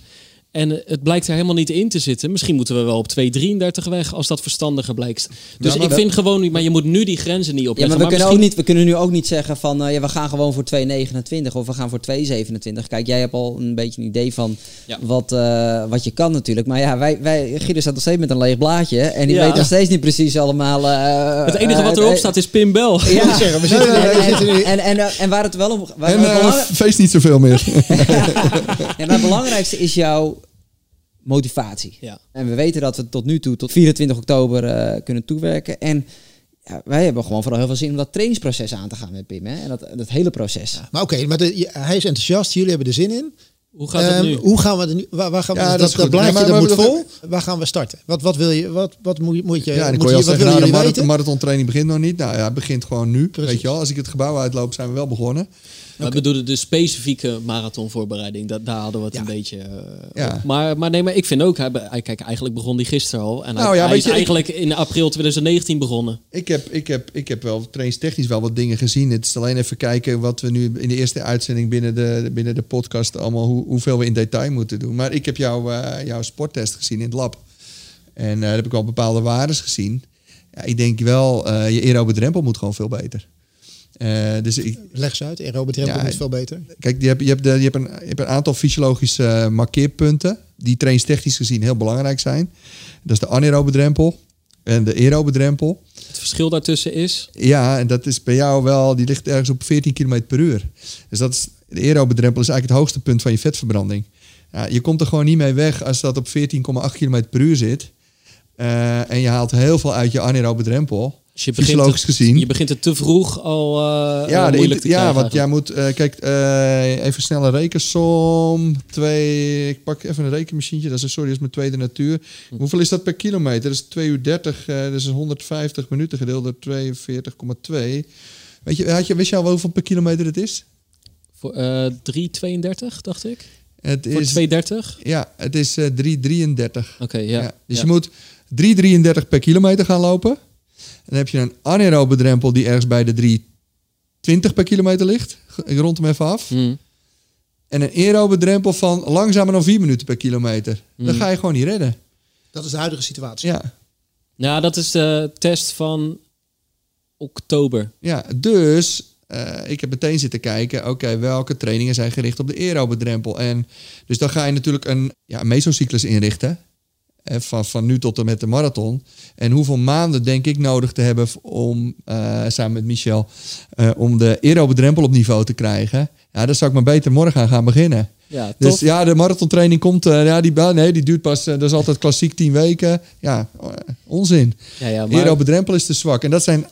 en het blijkt er helemaal niet in te zitten. Misschien moeten we wel op 2,33 weg als dat verstandiger blijkt. Dus ik vind gewoon, maar je moet nu die grenzen niet Ja, opleggen. maar we, kunnen misschien- ook niet, we kunnen nu ook niet zeggen van eh, ja, we gaan gewoon voor 2,29 of we gaan voor 2,27. Kijk, jij hebt al een beetje een idee van Ja. wat, eh, wat je kan natuurlijk. Maar ja, wij, wij, Guido staat nog steeds met een leeg blaadje en die Ja. weet nog steeds niet precies allemaal. eh, Het enige wat erop staat is Pim Bel. Ja, moet zeggen, we zitten- en, we en, en, en, en waar het wel om waar En belang- feest niet zoveel meer. ja, maar het belangrijkste is jouw motivatie. Ja. En we weten dat we tot nu toe, tot 24 oktober, eh, kunnen toewerken. En ja, wij hebben gewoon vooral heel veel zin om dat trainingsproces aan te gaan met Pim. Hè? En dat, dat hele proces. Maar oké, maar de, je- hij is enthousiast. Jullie hebben er zin in. Hoe gaat het Ehm, nu? Hoe gaan we er nu? Waar, waar gaan we, Ja, dat, dat dat, blaadje Ja, dat moet vol. Waar gaan we starten? Wat, wat wil je? Wat, wat moet, moet je? Ja, dan moet je al wat zeggen, willen nou, de marathon, marathontraining begint nog niet. Nou ja, het begint gewoon nu. Precies. Weet je wel, als ik het gebouw uitloop, zijn we wel begonnen. We bedoelen de specifieke marathonvoorbereiding. Dat, daar hadden we het Ja. een beetje eh, Ja. Maar, maar nee, maar ik vind ook... Hij, kijk, eigenlijk begon die gisteren al. En Nou hij, ja, hij weet is je, ik- eigenlijk in april 2019 begonnen. Ik heb, ik heb, ik heb wel trainingstechnisch wel wat dingen gezien. Het is alleen even kijken wat we nu in de eerste uitzending binnen de, binnen de podcast allemaal, hoe, hoeveel we in detail moeten doen. Maar ik heb jouw, eh, jouw sporttest gezien in het lab. En eh, daar heb ik al bepaalde waarden gezien. Ja, ik denk wel, je aerobe drempel moet gewoon veel beter. Eh, dus ik, Leg ze uit. Aerobe drempel Ja, moet veel beter. Kijk, je hebt, je, hebt de, je, hebt een, je hebt een aantal fysiologische eh, markeerpunten die trainingstechnisch gezien heel belangrijk zijn. Dat is de anaerobe drempel en de aerobe drempel. Het verschil daartussen is... Ja, en dat is bij jou wel, die ligt ergens op 14 km per uur. Dus dat is, de aerobe drempel is eigenlijk het hoogste punt van je vetverbranding. Ja, je komt er gewoon niet mee weg als dat op 14,8 km per uur zit. Eh, en je haalt heel veel uit je anaerobe drempel. Dus je begint, Fysiologisch het, gezien. je begint het te vroeg al eh, Ja, de moeilijk te inter- ja want jij moet, eh, kijk, eh, even snel een rekensom. Twee, ik pak even een rekenmachientje, dat is, sorry, dat is mijn tweede natuur. Hm. Hoeveel is dat per kilometer? Dat is 2 uur 30, eh, dat is 150 minuten gedeeld door 42,2. Weet je, had je, wist je al hoeveel per kilometer het is? Voor eh 3,32 dacht ik. Het Voor is, 2,30? ja, het is eh 3,33. Oké, ja. Ja, dus Ja. je moet 3,33 per kilometer gaan lopen. Dan heb je een anaerobe drempel die ergens bij de 3,20 per kilometer ligt. Ik rond hem even af. Hm. En een aerobe drempel van langzamer dan 4 minuten per kilometer. Dan Mm. ga je gewoon niet redden. Dat is de huidige situatie. Ja, Nou, dat is de test van oktober. ja. dus eh, ik heb meteen zitten kijken... oké, welke trainingen zijn gericht op de aerobe drempel? En dus dan ga je natuurlijk een ja, een mesocyclus inrichten... Van, van nu tot en met de marathon. En hoeveel maanden denk ik nodig te hebben om, eh, samen met Michel, eh, om de aerobe drempel op niveau te krijgen? Ja, dan zou ik maar beter morgen aan gaan beginnen. Ja, Dus tof. ja, de marathontraining komt, eh, ja, die, nee, die duurt pas, dat is altijd klassiek 10 weken. Ja, onzin. ja, ja, maar, Aerobe drempel is te zwak. En dat zijn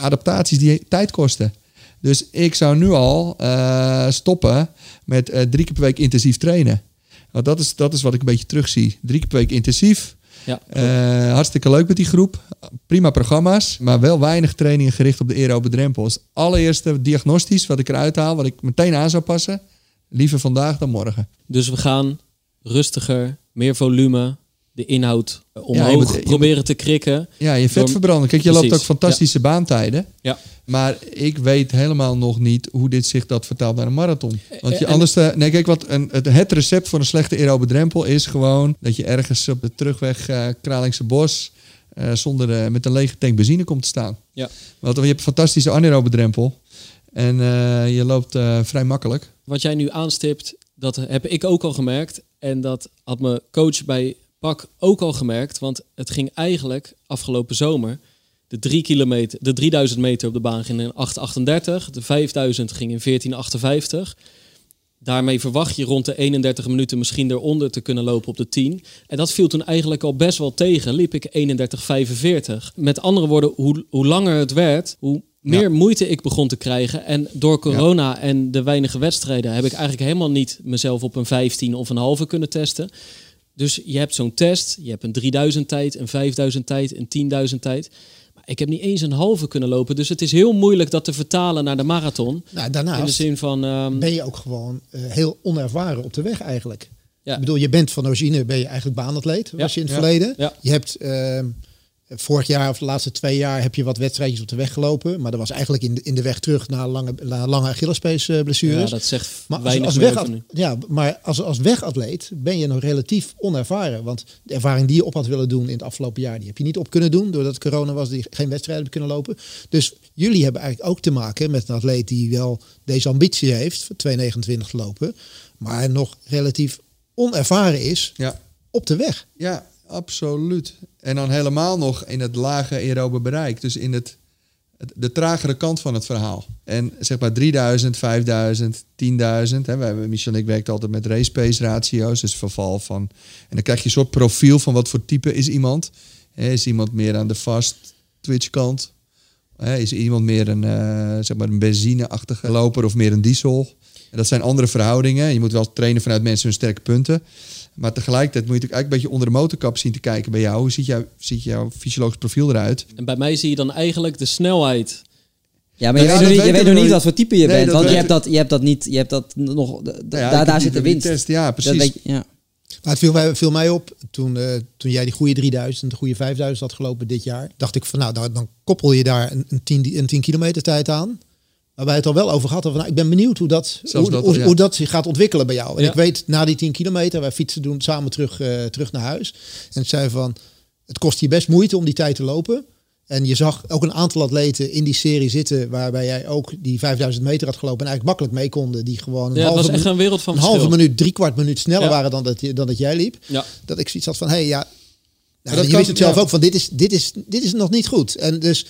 adaptaties die tijd kosten. Dus ik zou nu al stoppen met drie keer per week intensief trainen. Want dat is, dat is wat ik een beetje terugzie. Drie keer per week intensief. ja, Eh, hartstikke leuk met die groep. Prima programma's, maar wel weinig trainingen gericht op de aerobe drempel. Dus allereerste diagnostisch wat ik eruit haal, wat ik meteen aan zou passen. Liever vandaag dan morgen. Dus we gaan rustiger, meer volume, de inhoud eh, Ja, omhoog moet- je proberen te krikken. Ja, je vet verbranden. Kijk, je Precies, loopt ook fantastische baantijden. Ja. Maar ik weet helemaal nog niet hoe dit zich dat vertaalt naar een marathon. Want je En- anders... eh, nee, kijk, wat een, het, het recept voor een slechte aerobe drempel is gewoon... dat je ergens op de terugweg eh Kralingse Bos... eh, zonder, eh, met een lege tank benzine komt te staan. Ja. Want je hebt een fantastische anaerobe drempel. En eh, je loopt eh, vrij makkelijk. Wat jij nu aanstipt, dat heb ik ook al gemerkt. En dat had mijn coach bij PAK ook al gemerkt. Want het ging eigenlijk afgelopen zomer De, 3 kilometer, de 3000 meter op de baan ging in 8,38. De 5000 ging in 14,58. Daarmee verwacht je rond de 31 minuten misschien eronder te kunnen lopen op de 10. En dat viel toen eigenlijk al best wel tegen. Liep ik 31,45. Met andere woorden, hoe, hoe langer het werd, hoe meer moeite ik begon te krijgen. En door corona en de weinige wedstrijden heb ik eigenlijk helemaal niet mezelf op een 15 of een halve kunnen testen. Dus je hebt zo'n test, je hebt een 3000 tijd, een 5000 tijd, een 10.000 tijd. Maar ik heb niet eens een halve kunnen lopen. Dus het is heel moeilijk dat te vertalen naar de marathon. Nou, daarnaast in de zin van. ehm, ben je ook gewoon eh, heel onervaren op de weg eigenlijk. Ja. Ik bedoel, je bent van origine ben je eigenlijk baanatleet, was je in het Ja. verleden. Ja. Je hebt ehm, vorig jaar of de laatste twee jaar heb je wat wedstrijdjes op de weg gelopen. Maar dat was eigenlijk in de, in de weg terug naar lange, lange Achillespees eh, blessures. ja, dat zegt Maar als, weinig als, nu. ja, maar als, als wegatleet ben je nog relatief onervaren. Want de ervaring die je op had willen doen in het afgelopen jaar, die heb je niet op kunnen doen. Doordat corona was, die geen wedstrijden hebben kunnen lopen. Dus jullie hebben eigenlijk ook te maken met een atleet die wel deze ambitie heeft, voor 2,29 te lopen. Maar nog relatief onervaren is Ja, op de weg. ja, absoluut. En dan helemaal nog in het lage aerobe bereik. Dus in het, de tragere kant van het verhaal. En zeg maar 3000, 5000, 10.000. Hè, Michel en ik werken altijd met race pace ratio's. Dus verval van... En dan krijg je een soort profiel van wat voor type is iemand. Is iemand meer aan de fast twitch kant? Is iemand meer een, eh, zeg maar een benzineachtige loper of meer een diesel? En dat zijn andere verhoudingen. Je moet wel trainen vanuit mensen hun sterke punten. Maar tegelijkertijd moet je natuurlijk eigenlijk een beetje onder de motorkap zien te kijken bij jou. Hoe ziet, jou, ziet jouw fysiologisch profiel eruit? En bij mij zie je dan eigenlijk de snelheid. Ja, maar je Ja, weet, nog niet, je weten weet we nog niet nooit. wat voor type je Nee, bent. Want je hebt, dat, je hebt dat niet, je hebt dat nog, ja, daar, zit de winst. Test, ja, Dat precies. weet ja. Maar het viel mij, viel mij op toen, eh, toen jij die goede 3000, de goede 5000 had gelopen dit jaar. Dacht ik van nou, dan, dan koppel je daar een, een, 10, een 10 kilometer tijd aan. Waarbij het al wel over gehad. Van, nou, ik ben benieuwd hoe dat, hoe, dat hoe, al, ja. hoe dat zich gaat ontwikkelen bij jou. En Ja. ik weet na die 10 kilometer, wij fietsen doen samen terug, eh, terug naar huis. En ik zei van, het kost je best moeite om die tijd te lopen. En je zag ook een aantal atleten in die serie zitten waarbij jij ook die 5000 meter had gelopen en eigenlijk makkelijk mee konden. Die gewoon een Ja, halve echt een wereld van een halve minuut, drie kwart minuut sneller Ja. waren dan dat, je- dan dat jij liep. Ja. Dat ik zoiets had van, hé hey, ja, nou, dat je kan- wist het zelf ook van, dit is, dit, is, dit is nog niet goed. En dus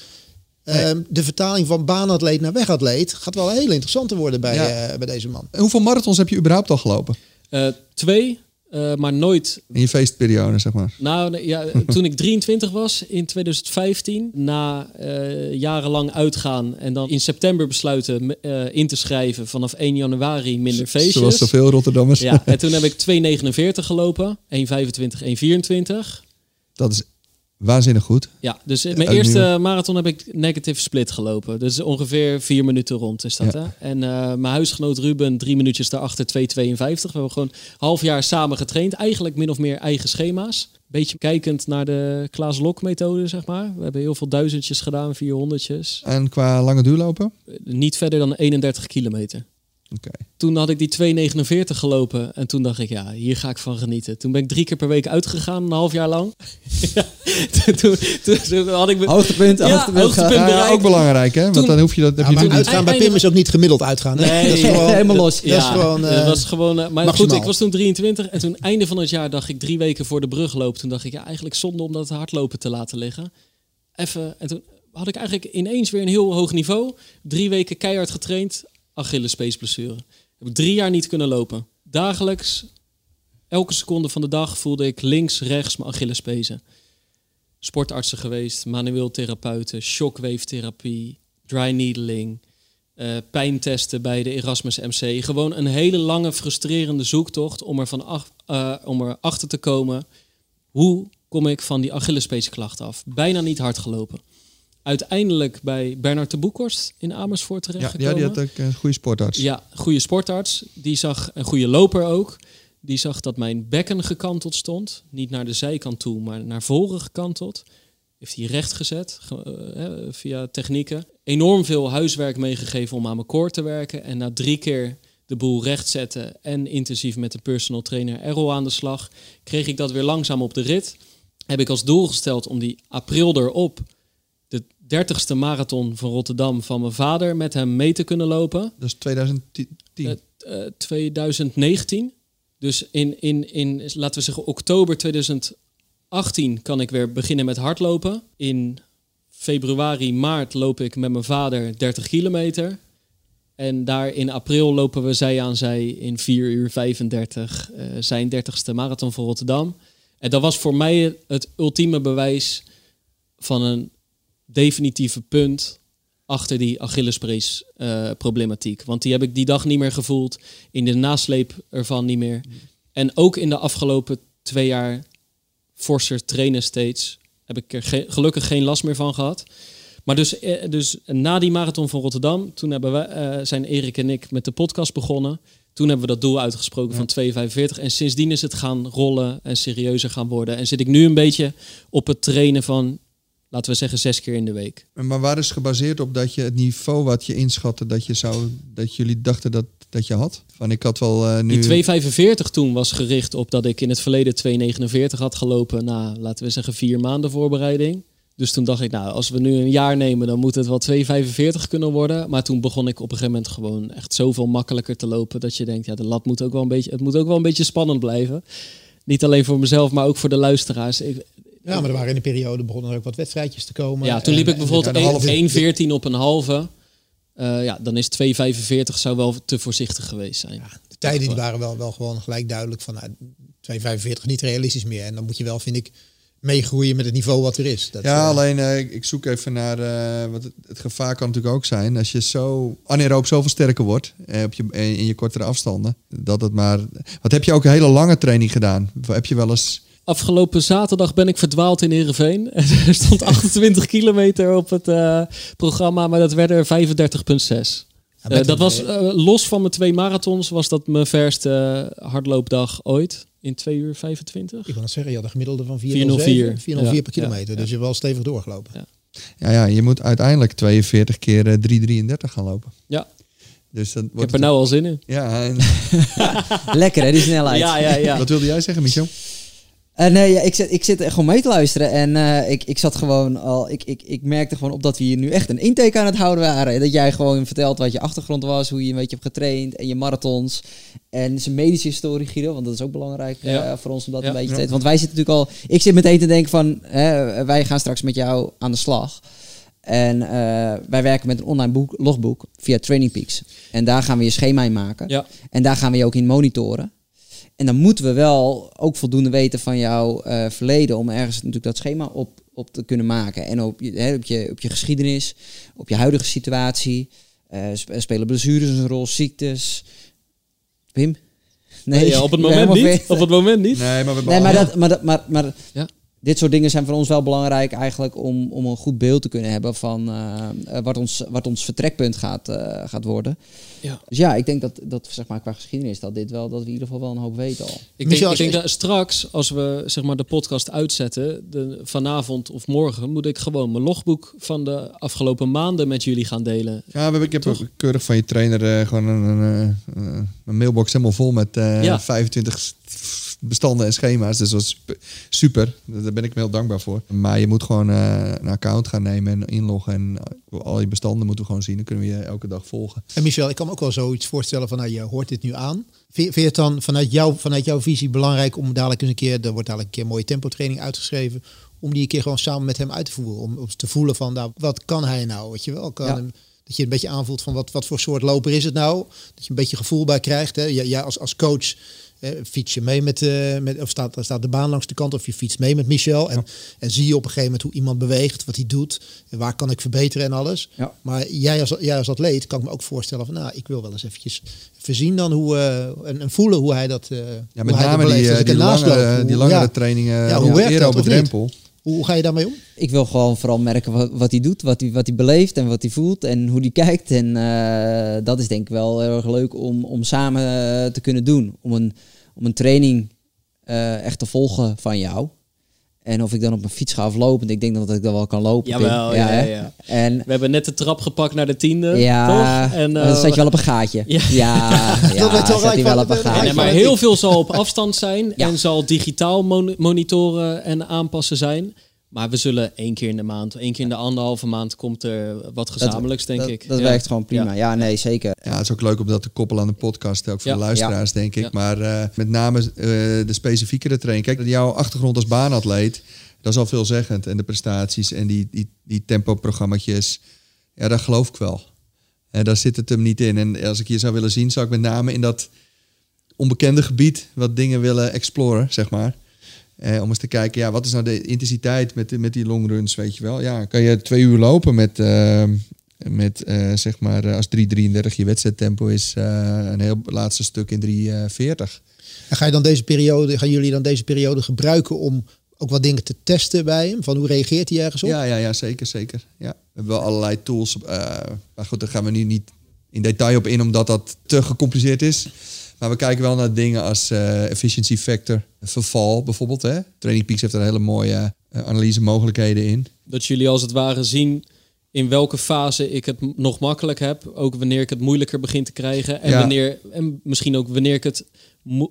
ehm, de vertaling van baanatleet naar wegatleet gaat wel heel interessant te worden bij, Ja. eh, bij deze man. En Hoeveel marathons heb je überhaupt al gelopen? Eh, twee, eh, maar nooit. In je feestperiode, zeg maar. Nou, ja, toen ik 23 was in 2015, na eh, jarenlang uitgaan en dan in september besluiten eh, in te schrijven vanaf 1 januari minder feestjes. Zoals zoveel Rotterdammers. Ja, en toen heb ik 2,49 gelopen, 1,25, 1,24. Dat is waanzinnig goed. Ja, dus mijn eerste marathon heb ik negative split gelopen. Dus ongeveer vier minuten rond is dat. Ja. Hè? En eh, mijn huisgenoot Ruben, drie minuutjes daarachter, 2,52. We hebben gewoon half jaar samen getraind. Eigenlijk min of meer eigen schema's. Beetje kijkend naar de Klaas Lok methode, zeg maar. We hebben heel veel duizendjes gedaan, 400'tjes. En qua lange duurlopen? Niet verder dan 31 kilometer. Oké. Toen had ik die 2,49 gelopen en toen dacht ik, ja, hier ga ik van genieten. Toen ben ik drie keer per week uitgegaan, een half jaar lang. Ja, toen, toen, toen, toen had ik... me- Hoogtepunt, Ja, hoogtepunt. hoogtepunt. gehad. Ja, ja, bereikt. ook belangrijk, hè? Want Toen- dan hoef je dat. Heb Ja, je maar uitgaan bij Pim is ook niet gemiddeld uitgaan. Hè? Nee, dat is gewoon, helemaal los. Dat is gewoon, dat eh, was gewoon eh, maar maximaal. goed, ik was toen 23 en toen einde van het jaar dacht ik drie weken voor de brug loop. Toen dacht ik, ja, eigenlijk zonde om dat hardlopen te laten liggen. Even, en toen had ik eigenlijk ineens weer een heel hoog niveau. Drie weken keihard getraind, Achillespeesblessure. Heb ik drie jaar niet kunnen lopen. Dagelijks, elke seconde van de dag voelde ik links, rechts mijn Achillespezen. Sportartsen geweest, manueel therapeuten, shockwave therapie, dry needling, eh, pijntesten bij de Erasmus MC. Gewoon een hele lange, frustrerende zoektocht om er, van af, eh, om er achter te komen. Hoe kom ik van die Achillespeesklacht af? Bijna niet hard gelopen. Uiteindelijk bij Bernard de Boekhorst in Amersfoort Ja, terechtgekomen. ja, die had ook een goede sportarts. Ja, goede sportarts. Die zag een goede loper ook. Die zag dat mijn bekken gekanteld stond. Niet naar de zijkant toe, maar naar voren gekanteld. Heeft hij recht gezet ge- eh, hè, via technieken. Enorm veel huiswerk meegegeven om aan mijn core te werken. En na drie keer de boel recht zetten en intensief met de personal trainer Errol aan de slag, kreeg ik dat weer langzaam op de rit. Heb ik als doel gesteld om die april erop de 30ste marathon van Rotterdam van mijn vader met hem mee te kunnen lopen. Dat is 2010. Eh, eh, 2019. Dus in, in, in, laten we zeggen, oktober 2018 kan ik weer beginnen met hardlopen. In februari, maart loop ik met mijn vader 30 kilometer. En daar in april lopen we zij aan zij in 4 uur 35 uh, zijn 30ste marathon voor Rotterdam. En dat was voor mij het ultieme bewijs van een definitieve punt achter die Achillespees uh, problematiek. Want die heb ik die dag niet meer gevoeld, in de nasleep ervan niet meer. En ook in de afgelopen twee jaar forser trainen steeds, heb ik er ge gelukkig geen last meer van gehad. Maar dus, eh, dus na die marathon van Rotterdam, toen hebben we, uh, zijn Erik en ik met de podcast begonnen. Toen hebben we dat doel uitgesproken van 2,45. En sindsdien is het gaan rollen en serieuzer gaan worden. En zit ik nu een beetje op het trainen van, laten we zeggen, zes keer in de week. Maar waar is gebaseerd op dat je het niveau wat je inschatte dat je zou, dat jullie dachten dat, dat je had? Van ik had wel uh, nu. Die 2,45 toen was gericht op dat ik in het verleden 2,49 had gelopen na, laten we zeggen, vier maanden voorbereiding. Dus toen dacht ik, nou, als we nu een jaar nemen, dan moet het wel 2,45 kunnen worden. Maar toen begon ik op een gegeven moment gewoon echt zoveel makkelijker te lopen. Dat je denkt, ja, de lat moet ook wel een beetje, het moet ook wel een beetje spannend blijven. Niet alleen voor mezelf, maar ook voor de luisteraars. Ik, ja, maar er waren in de periode begonnen er ook wat wedstrijdjes te komen. Ja, toen liep ik bijvoorbeeld 1,14 op een halve. Uh, ja, dan is 2,45 zou wel te voorzichtig geweest zijn. Ja, de tijden die waren wel, wel gewoon gelijk duidelijk van nou, 2,45 niet realistisch meer. En dan moet je wel, vind ik, meegroeien met het niveau wat er is. Dat, ja, uh, alleen uh, ik zoek even naar uh, wat het, het, gevaar kan natuurlijk ook zijn als je zo anaeroop zoveel sterker wordt op je, in je kortere afstanden. Dat het maar. Wat heb je ook een hele lange training gedaan? Heb je wel eens. Afgelopen zaterdag ben ik verdwaald in Heerenveen. er stond 28 kilometer op het programma, maar dat werden er 35,6. Ja, dat was los van mijn twee marathons, was dat mijn verste hardloopdag ooit in 2 uur 25. Ik wil zeggen, je had een gemiddelde van 404, 404 ja, per kilometer. Ja, dus je hebt wel stevig doorgelopen. Ja. ja, ja, je moet uiteindelijk 42 keer uh, 3,33 gaan lopen. Ja. Dus dat wordt ik heb er nou al zin in. Ja. En... Lekker hè, die snelheid. Ja, ja, ja. Wat wilde jij zeggen, Michel? Uh, nee, ja, ik, zit, ik zit gewoon mee te luisteren. En uh, ik, ik zat gewoon al. Ik, ik, ik merkte gewoon op dat we hier nu echt een intake aan het houden waren. Dat jij gewoon vertelt wat je achtergrond was, hoe je een beetje hebt getraind en je marathons. En zijn medische historie, Guido, want dat is ook belangrijk ja. uh, voor ons om dat ja. een beetje te weten. Want wij zitten natuurlijk al. Ik zit meteen te denken van. Hè, wij gaan straks met jou aan de slag. En wij werken met een online boek, logboek via Training Peaks. En daar gaan we je schema in maken. En daar gaan we je ook in monitoren. En dan moeten we wel ook voldoende weten van jouw uh, verleden om ergens natuurlijk dat schema op, op te kunnen maken. En op je, hè, op, je, op je geschiedenis, op je huidige situatie. Uh, spelen blessures een rol, ziektes. Wim? Nee, ja, op het moment niet. Op het moment niet. Nee, maar we nee, maar, dat, maar, dat, maar, maar ja dit soort dingen zijn voor ons wel belangrijk eigenlijk om, om een goed beeld te kunnen hebben van uh, wat, ons, wat ons vertrekpunt gaat, uh, gaat worden. Ja. Dus ja, ik denk dat, dat zeg maar, qua geschiedenis dat dit wel, dat we in ieder geval wel een hoop weten al. Ik denk, ik denk dat straks, als we zeg maar, de podcast uitzetten, de, vanavond of morgen, moet ik gewoon mijn logboek van de afgelopen maanden met jullie gaan delen. Ja, we, ik heb ook keurig van je trainer uh, gewoon een, een, een, mailbox helemaal vol met ja. 25 bestanden en schema's. Dus dat was super. Daar ben ik me heel dankbaar voor. Maar je moet gewoon uh, een account gaan nemen en inloggen. En al je bestanden moeten we gewoon zien. Dan kunnen we je elke dag volgen. En Michel, ik kan me ook wel zoiets voorstellen van, nou, je hoort dit nu aan. Vind je het dan vanuit, jou, vanuit jouw visie belangrijk om dadelijk eens een keer, er wordt dadelijk een keer mooie tempotraining uitgeschreven, om die een keer gewoon samen met hem uit te voeren. Om, om te voelen van, nou, wat kan hij nou? Weet je wel, kan hem, dat je een beetje aanvoelt van wat, wat voor soort loper is het nou? Dat je een beetje gevoel bij krijgt. Hè? Jij als, als coach eh, fiets je mee met, uh, met of staat, staat de baan langs de kant of je fietst mee met Michel. En, en zie je op een gegeven moment hoe iemand beweegt, wat hij doet, en waar kan ik verbeteren en alles. Ja. Maar jij als, jij als atleet kan ik me ook voorstellen van, nou, ik wil wel eens eventjes verzien dan hoe uh, en, en, voelen hoe hij dat. Uh, ja, met name die, die, langere, die langere trainingen. Ja, hoe werkt dat, op de drempel. Hoe ga je daarmee om? Ik wil gewoon vooral merken wat, hij doet, wat hij, wat hij beleeft en wat hij voelt en hoe hij kijkt. En uh, dat is denk ik wel heel erg leuk om, om samen te kunnen doen. Om een, om een training uh, echt te volgen van jou. En of ik dan op mijn fiets ga aflopen, ik denk dat ik dan wel kan lopen. Jawel, ja, ja, ja. En we hebben net de trap gepakt naar de tiende, ja, toch? En uh, dan zat je wel op een gaatje. Ja, ja, ja dat zat hij wel op een gaatje. Nee, maar heel veel zal op afstand zijn en zal digitaal monitoren en aanpassen zijn. Maar we zullen één keer in de maand, één keer in de anderhalve maand komt er wat gezamenlijks, denk ik. Dat werkt gewoon prima. Ja. nee, zeker. Ja, het is ook leuk om dat te koppelen aan de podcast, ook voor de luisteraars, denk ik. Maar uh, met name uh, de specifiekere training. Kijk, jouw achtergrond als baanatleet Dat is al veelzeggend. En de prestaties en die, die, die tempo-programma's, ja, daar geloof ik wel. En daar zit het hem niet in. En als ik je zou willen zien, zou ik met name in dat onbekende gebied wat dingen willen exploren, zeg maar. Eh, om eens te kijken, ja, wat is nou de intensiteit met, met die longruns, weet je wel. Ja, kan je twee uur lopen met, uh, met uh, zeg maar, eh, als 3.33 je wedstrijdtempo is, een heel laatste stuk in 3.40. En ga je dan deze periode, gaan jullie dan deze periode gebruiken om ook wat dingen te testen bij hem? Van hoe reageert hij ergens op? Ja, ja, ja zeker, zeker. Ja. We hebben wel allerlei tools. maar goed, daar gaan we nu niet in detail op in, omdat dat te gecompliceerd is. Maar we kijken wel naar dingen als uh, efficiency factor, verval bijvoorbeeld. Hè? Training Peaks heeft er hele mooie uh, analyse mogelijkheden in. Dat jullie als het ware zien in welke fase ik het nog makkelijk heb. Ook wanneer ik het moeilijker begin te krijgen. En, wanneer, en misschien ook wanneer ik het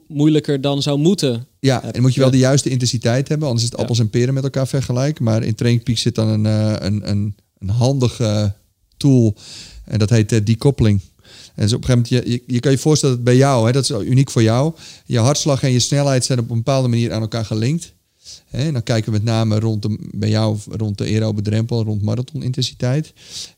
moeilijker dan zou moeten. Ja, en moet je wel de juiste intensiteit hebben. Anders is het appels en peren met elkaar vergelijken. Maar in Training Peaks zit dan een, uh, een, een, een handige tool. En dat heet decoupeling. En dus op een gegeven moment, je, je, kan je voorstellen dat bij jou, hè, dat is uniek voor jou, je hartslag en je snelheid zijn op een bepaalde manier aan elkaar gelinkt. En dan kijken we met name rond de, bij jou rond de aerobe drempel, rond marathonintensiteit.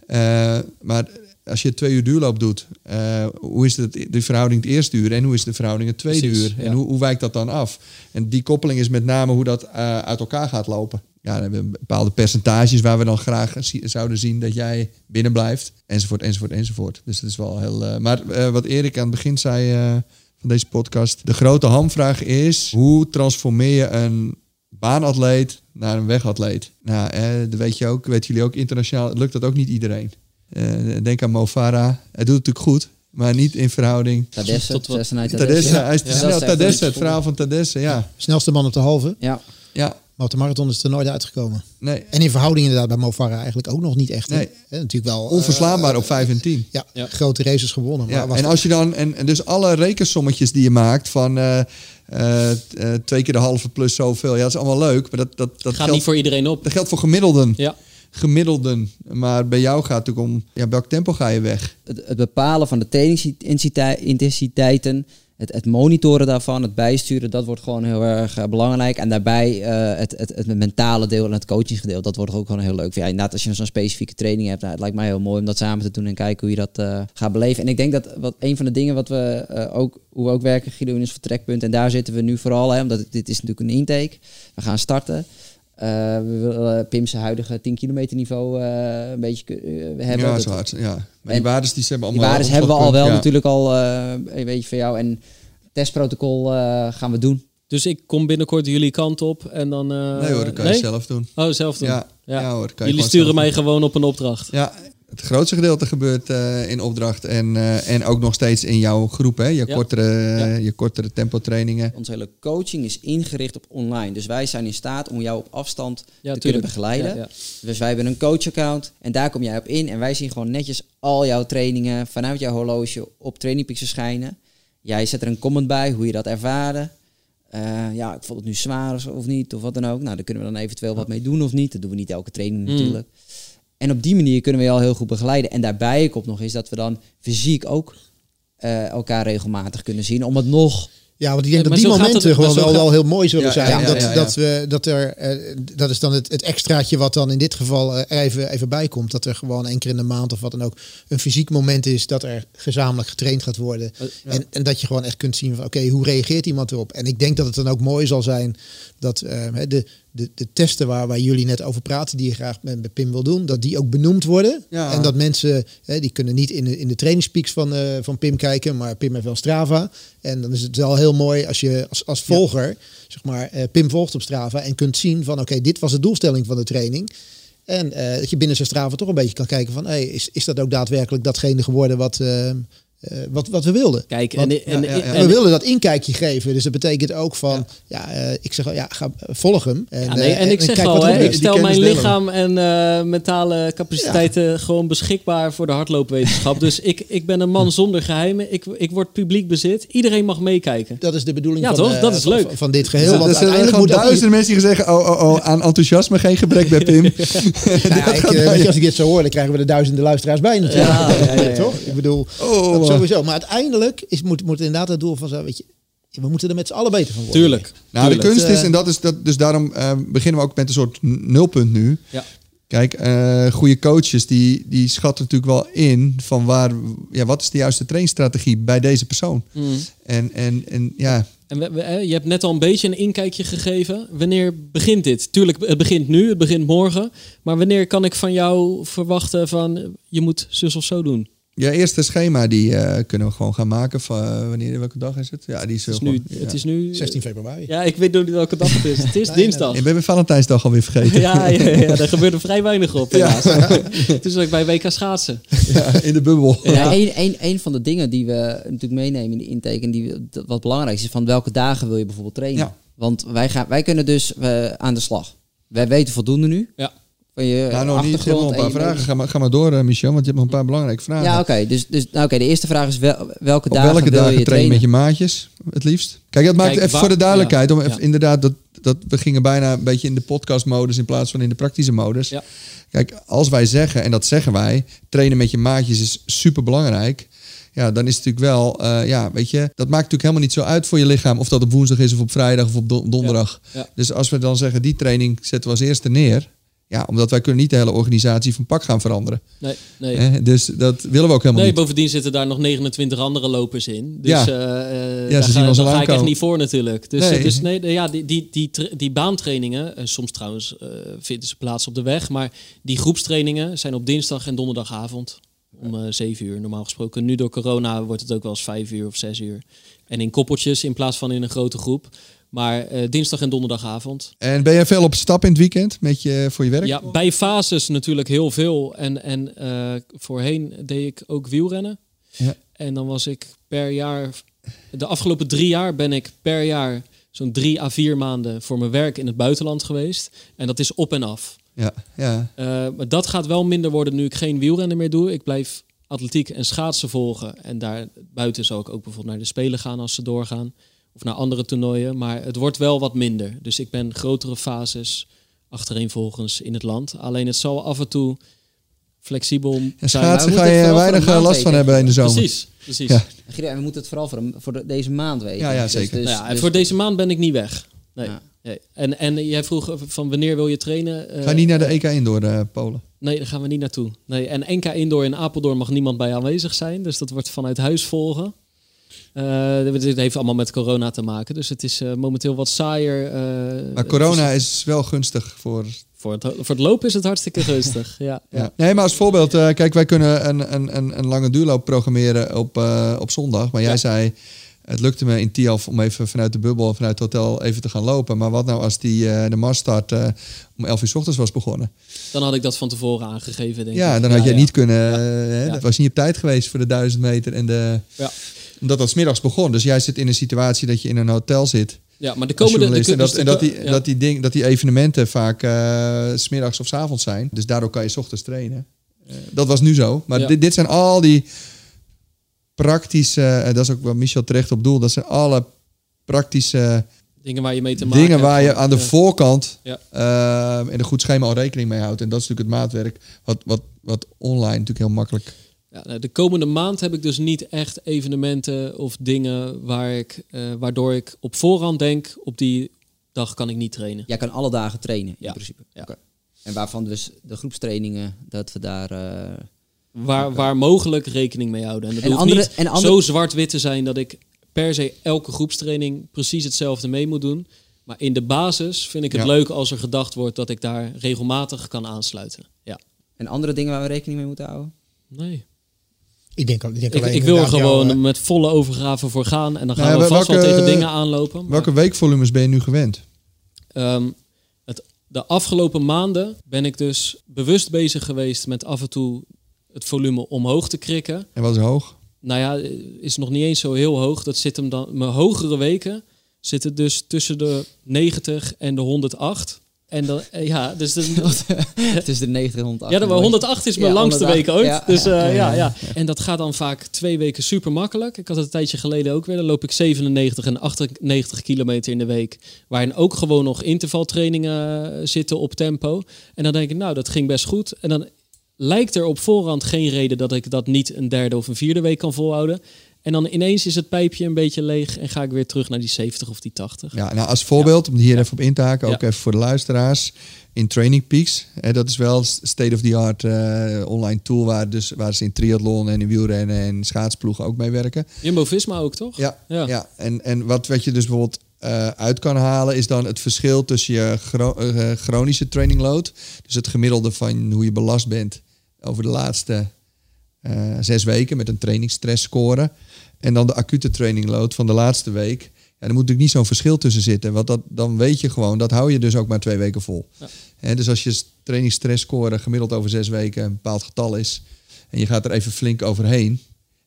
Uh, maar als je twee uur duurloop doet, uh, hoe is het, de verhouding het eerste uur en hoe is de verhouding het tweede uur? En hoe, hoe wijkt dat dan af? En die koppeling is met name hoe dat uh, uit elkaar gaat lopen ja, dan hebben we bepaalde percentages waar we dan graag zouden zien dat jij binnen blijft. Enzovoort, enzovoort, enzovoort. Dus dat is wel heel. Uh, maar uh, wat Erik aan het begin zei uh, van deze podcast. De grote hamvraag is: hoe transformeer je een baanatleet naar een wegatleet? Nou, dat weet je ook, weten jullie ook internationaal, lukt dat ook niet iedereen. denk aan Mo Farah. Hij doet het natuurlijk goed. Maar niet in verhouding. Tadesse, tot wat... Tadesse, Tadesse, ja. hij is snel. Tadesse, het verhaal van Tadesse, ja. Snelste man op de halve. Ja. Ja, maar op de marathon is er nooit uitgekomen. Nee. En in verhouding inderdaad bij Mofara eigenlijk ook nog niet echt. Nee. natuurlijk wel, Onverslaanbaar uh, op 5 en 10. Ja, ja, grote races gewonnen. Ja, en als je dan, en, en, dus alle rekensommetjes die je maakt van uh, uh, twee keer de halve plus zoveel. Ja, dat is allemaal leuk. Maar dat, dat, dat gaat geldt, niet voor iedereen op. Dat geldt voor gemiddelden. Ja. Gemiddelden. Maar bij jou gaat het ook om, ja, welk tempo ga je weg? Het, het bepalen van de trainingsintensiteiten het, het, monitoren daarvan, het bijsturen, dat wordt gewoon heel erg uh, belangrijk. En daarbij uh, het, het, mentale deel en het coachingsgedeelte, dat wordt ook gewoon heel leuk. Ja, inderdaad, als je zo'n specifieke training hebt, nou, het lijkt mij heel mooi om dat samen te doen en kijken hoe je dat uh, gaat beleven. En ik denk dat wat een van de dingen wat we ook, hoe we ook werken, Guido, ons vertrekpunt, en daar zitten we nu vooral, hè, omdat dit is natuurlijk een intake. We gaan starten. Uh, we willen Pim's huidige 10 kilometer niveau uh, een beetje uh, hebben. Ja, zo hard. Ja. Maar die waardes die ze hebben allemaal. Die waardes hebben we al wel ja. natuurlijk al een beetje van jou. En testprotocol gaan we doen. Dus ik kom binnenkort jullie kant op en dan... nee hoor, dat kan nee? je zelf doen. Oh, zelf doen. Ja, ja. ja hoor, kan jullie sturen mij gewoon op een opdracht. Ja, het grootste gedeelte gebeurt uh, in opdracht en, uh, en ook nog steeds in jouw groep, hè? Je, ja. kortere, ja. je kortere tempotrainingen. Onze hele coaching is ingericht op online. Dus wij zijn in staat om jou op afstand te tuurlijk. kunnen begeleiden. Dus wij hebben een coachaccount en daar kom jij op in. En wij zien gewoon netjes al jouw trainingen vanuit jouw horloge op Trainingpeaks verschijnen. Jij zet er een comment bij hoe je dat ervaren. Uh, ja, ik vond het nu zwaar of niet, of wat dan ook. Nou, daar kunnen we dan eventueel wat mee doen of niet. Dat doen we niet elke training mm. En op die manier kunnen we je al heel goed begeleiden. En daarbij komt nog eens dat we dan fysiek ook uh, elkaar regelmatig kunnen zien. Om het nog ja, want ik denk dat die momenten gewoon wel, wel heel mooi zullen zijn. dat, dat, we, dat, er, uh, dat is dan het, het extraatje wat dan in dit geval uh, even, even bij komt. Dat er gewoon één keer in de maand of wat dan ook een fysiek moment is dat er gezamenlijk getraind gaat worden. Uh, en, en dat je gewoon echt kunt zien van oké, okay, hoe reageert iemand erop? En ik denk dat het dan ook mooi zal zijn dat de, de, de testen waar, waar jullie net over praten, die je graag met, met Pim wil doen, dat die ook benoemd worden. Ja. En dat mensen, hè, die kunnen niet in de, in de trainingspeaks van, uh, van Pim kijken, maar Pim heeft wel Strava. En dan is het wel heel mooi als je als, als volger, ja. zeg maar, uh, Pim volgt op Strava en kunt zien van oké, dit was de doelstelling van de training. En uh, dat je binnen zijn Strava toch een beetje kan kijken van, hey, is, is dat ook daadwerkelijk datgene geworden wat, uh, wat, wat we wilden. Kijk, Want, en, en, ja, ja, en, we wilden dat inkijkje geven. Dus dat betekent ook van, ja, uh, ik zeg ja, ga volg hem. En, nee, en, ik zeg al, hè, ik stel mijn lichaam en uh, mentale capaciteiten gewoon beschikbaar voor de hardloopwetenschap. dus ik, ik ben een man zonder geheimen. Ik, ik word publiek bezit. Iedereen mag meekijken. Dat is de bedoeling ja, van, toch? dat is leuk. Van, van dit geheel. Dus, er zijn gewoon duizenden mensen die zeggen, oh, oh, oh, aan enthousiasme geen gebrek bij Pim. nou, ik, als ik dit zo hoor, dan krijgen we de duizenden luisteraars bij natuurlijk. toch? Ik bedoel, oh, sowieso. Maar uiteindelijk is, moet, moet inderdaad het doel van zo, weet je, we moeten er met z'n allen beter van worden. Tuurlijk. Nou, Tuurlijk. de kunst is, Eh, en dat is dat, dus daarom eh, beginnen we ook met een soort nulpunt nu. Ja. Kijk, eh goede coaches die, die schatten natuurlijk wel in van waar, ja, wat is de juiste trainstrategie bij deze persoon. Mm. En, en, en ja, En we- je hebt net al een beetje een inkijkje gegeven. Wanneer begint dit? Tuurlijk, het begint nu, het begint morgen. Maar wanneer kan ik van jou verwachten van je moet zus of zo doen? Je eerste schema die eh, kunnen we gewoon gaan maken. Van, eh, wanneer, welke dag is het? Ja, die is, Het is wel nu, gewoon- het ja. is nu 16 februari. Ja, ik weet nog niet welke dag het is. Het is Nee, dinsdag. Ik ben weer Valentijnsdag alweer vergeten. Ja, ja, ja, daar gebeurt er vrij weinig op helaas. Toen zat ik bij WK schaatsen. Ja, in de bubbel. Ja, een, een, een van de dingen die we natuurlijk meenemen in de intake en die we- wat belangrijk is, is van welke dagen wil je bijvoorbeeld trainen. Ja. Want wij, gaan, wij kunnen dus eh, aan de slag. Wij weten voldoende nu. Ja. Van je Nou, nog niet. Een paar vragen. Ga maar, ga maar door, eh, Michel, want je hebt nog een paar belangrijke vragen. Ja, oké. Dus, dus nou, oké, de eerste vraag is wel, welke Op dagen welke wil dagen je train je trainen? met je maatjes, het liefst? Kijk, dat maakt Kijk, even waar- voor de duidelijkheid. ja, om even, ja. inderdaad, dat, dat, we gingen bijna een beetje in de podcastmodus in plaats van in de praktische modus. Ja. Kijk, als wij zeggen, en dat zeggen wij, trainen met je maatjes is super belangrijk. Ja, dan is het natuurlijk wel, eh, ja, weet je, dat maakt natuurlijk helemaal niet zo uit voor je lichaam. Of dat op woensdag is of op vrijdag of op don- donderdag. Ja, ja. Dus als we dan zeggen, die training zetten we als eerste neer. Ja, omdat wij kunnen niet de hele organisatie van pak gaan veranderen. Nee, nee. Dus dat willen we ook helemaal Nee, niet. bovendien zitten daar nog 29 andere lopers in. Dus Ja. eh, eh, Ja, daar, ze zien ga, ons daar ga ik echt niet voor natuurlijk. Dus, Nee. eh, dus nee, ja, die, die, die, die baantrainingen, en soms trouwens eh, vinden ze plaats op de weg, maar die groepstrainingen zijn op dinsdag en donderdagavond om eh 7 uur normaal gesproken. Nu door corona wordt het ook wel eens 5 uur of 6 uur. En in koppeltjes in plaats van in een grote groep. Maar eh, dinsdag en donderdagavond. En ben jij veel op stap in het weekend met je, voor je werk? Ja, bij fases natuurlijk heel veel. En, en eh, voorheen deed ik ook wielrennen. Ja. En dan was ik per jaar... De afgelopen drie jaar ben ik per jaar zo'n drie à vier maanden voor mijn werk in het buitenland geweest. En dat is op en af. Ja, ja. Eh, maar dat gaat wel minder worden nu ik geen wielrennen meer doe. Ik blijf atletiek en schaatsen volgen. En daar buiten zal ik ook bijvoorbeeld naar de Spelen gaan als ze doorgaan. Of naar andere toernooien. Maar het wordt wel wat minder. Dus ik ben grotere fases achtereenvolgens in het land. Alleen het zal af en toe flexibel En zijn. schaatsen we ga je weinig eh, last van hebben in de zomer. Precies, precies. Ja. Gideon, we moeten het vooral voor, voor de- deze maand weten. Ja, ja, Dus- zeker. dus- Nou ja, en dus- voor deze maand ben ik niet weg. Nee. Ja. nee. En, en jij vroeg van wanneer wil je trainen? Eh, Ga niet naar de EK Indoor eh, Polen. Nee, daar gaan we niet naartoe. Nee, en NK Indoor in Apeldoorn mag niemand bij aanwezig zijn. Dus dat wordt vanuit huis volgen. Eh, dit heeft allemaal met corona te maken. Dus het is eh, momenteel wat saaier. eh, Maar corona is wel gunstig voor... Voor het, voor het lopen is het hartstikke rustig. Ja, ja. Ja. Nee, maar als voorbeeld, kijk, wij kunnen een, een, een, een lange duurloop programmeren op, op zondag. Maar jij Ja. zei, het lukte me in Tialf om even vanuit de bubbel, vanuit het hotel even te gaan lopen. Maar wat nou als die, de marsstart eh, om 11 uur 's ochtends was begonnen? Dan had ik dat van tevoren aangegeven, denk Ja, ik. dan had jij ja. niet kunnen, hè, Ja. dat was niet op tijd geweest voor de 1000 meter. En de, Ja. Omdat dat 's middags begon. Dus jij zit in een situatie dat je in een hotel zit. Ja, maar de komende... journalist. de, en dat, dus en de- dat, die, ja. dat, die ding, dat die evenementen vaak eh, s smiddags of s avonds zijn. Dus daardoor kan je 's ochtends trainen. Eh, dat was nu zo. Maar Ja. dit, dit zijn al die praktische... en dat is ook wat Michel terecht op doel. Dat zijn alle praktische Dingen waar je mee te maken dingen waar je aan de voorkant... Ja. eh, en een goed schema al rekening mee houdt. En dat is natuurlijk het maatwerk. Wat, wat, wat online natuurlijk heel makkelijk... Ja, nou, de komende maand heb ik dus niet echt evenementen of dingen waar ik, eh, waardoor ik op voorhand denk, op die dag kan ik niet trainen. Jij kan alle dagen trainen, in Ja. principe. Ja. Oké. En waarvan dus de groepstrainingen, dat we daar... eh, Waar, waar mogelijk rekening mee houden. En dat En hoeft andere- niet en andere- zo zwart-wit te zijn dat ik per se elke groepstraining precies hetzelfde mee moet doen. Maar in de basis vind ik het Ja. leuk als er gedacht wordt dat ik daar regelmatig kan aansluiten. Ja. en andere dingen waar we rekening mee moeten houden? Nee. Ik denk, ik denk Ik, alleen ik wil er gewoon jou, eh, met volle overgave voor gaan. En dan gaan Nou ja, we vast welke- wel tegen dingen aanlopen. maar- Welke weekvolumes ben je nu gewend? Ehm, het, de afgelopen maanden ben ik dus bewust bezig geweest met af en toe het volume omhoog te krikken. En wat is hoog? Nou ja, is nog niet eens zo heel hoog. Dat zit hem dan. Mijn hogere weken zitten dus tussen de 90 en de 108. En dan, eh, ja, dus de, Tussen de 90 en 108. ja, de 108 is mijn Ja, langste 108, week ooit. ja, dus ja. eh, ja, ja, En dat gaat dan vaak twee weken super makkelijk. Ik had het een tijdje geleden ook weer. Dan loop ik 97 en 98 kilometer in de week. Waarin ook gewoon nog intervaltrainingen eh, zitten op tempo. En dan denk ik, nou, dat ging best goed. En dan lijkt er op voorhand geen reden dat ik dat niet een derde of een vierde week kan volhouden. En dan ineens is het pijpje een beetje leeg en ga ik weer terug naar die 70 of die 80. Ja, nou als voorbeeld, om hier even op in te haken, ook even voor de luisteraars. In Training Peaks, hè, dat is wel state-of-the-art eh, online tool waar, dus, waar ze in triathlon en in wielrennen en schaatsploegen ook mee werken. Jumbo-Visma ook, toch? Ja, Ja. ja. En, en wat, wat je dus bijvoorbeeld eh, uit kan halen, is dan het verschil tussen je chro- eh, chronische training load, dus het gemiddelde van hoe je belast bent over de laatste eh, zes weken met een trainingsstress score, en dan de acute training load van de laatste week. Ja, er moet natuurlijk niet zo'n verschil tussen zitten, want dat, dan weet je gewoon, dat hou je dus ook maar twee weken vol. Ja. Dus als je trainingsstress score gemiddeld over zes weken een bepaald getal is, en je gaat er even flink overheen,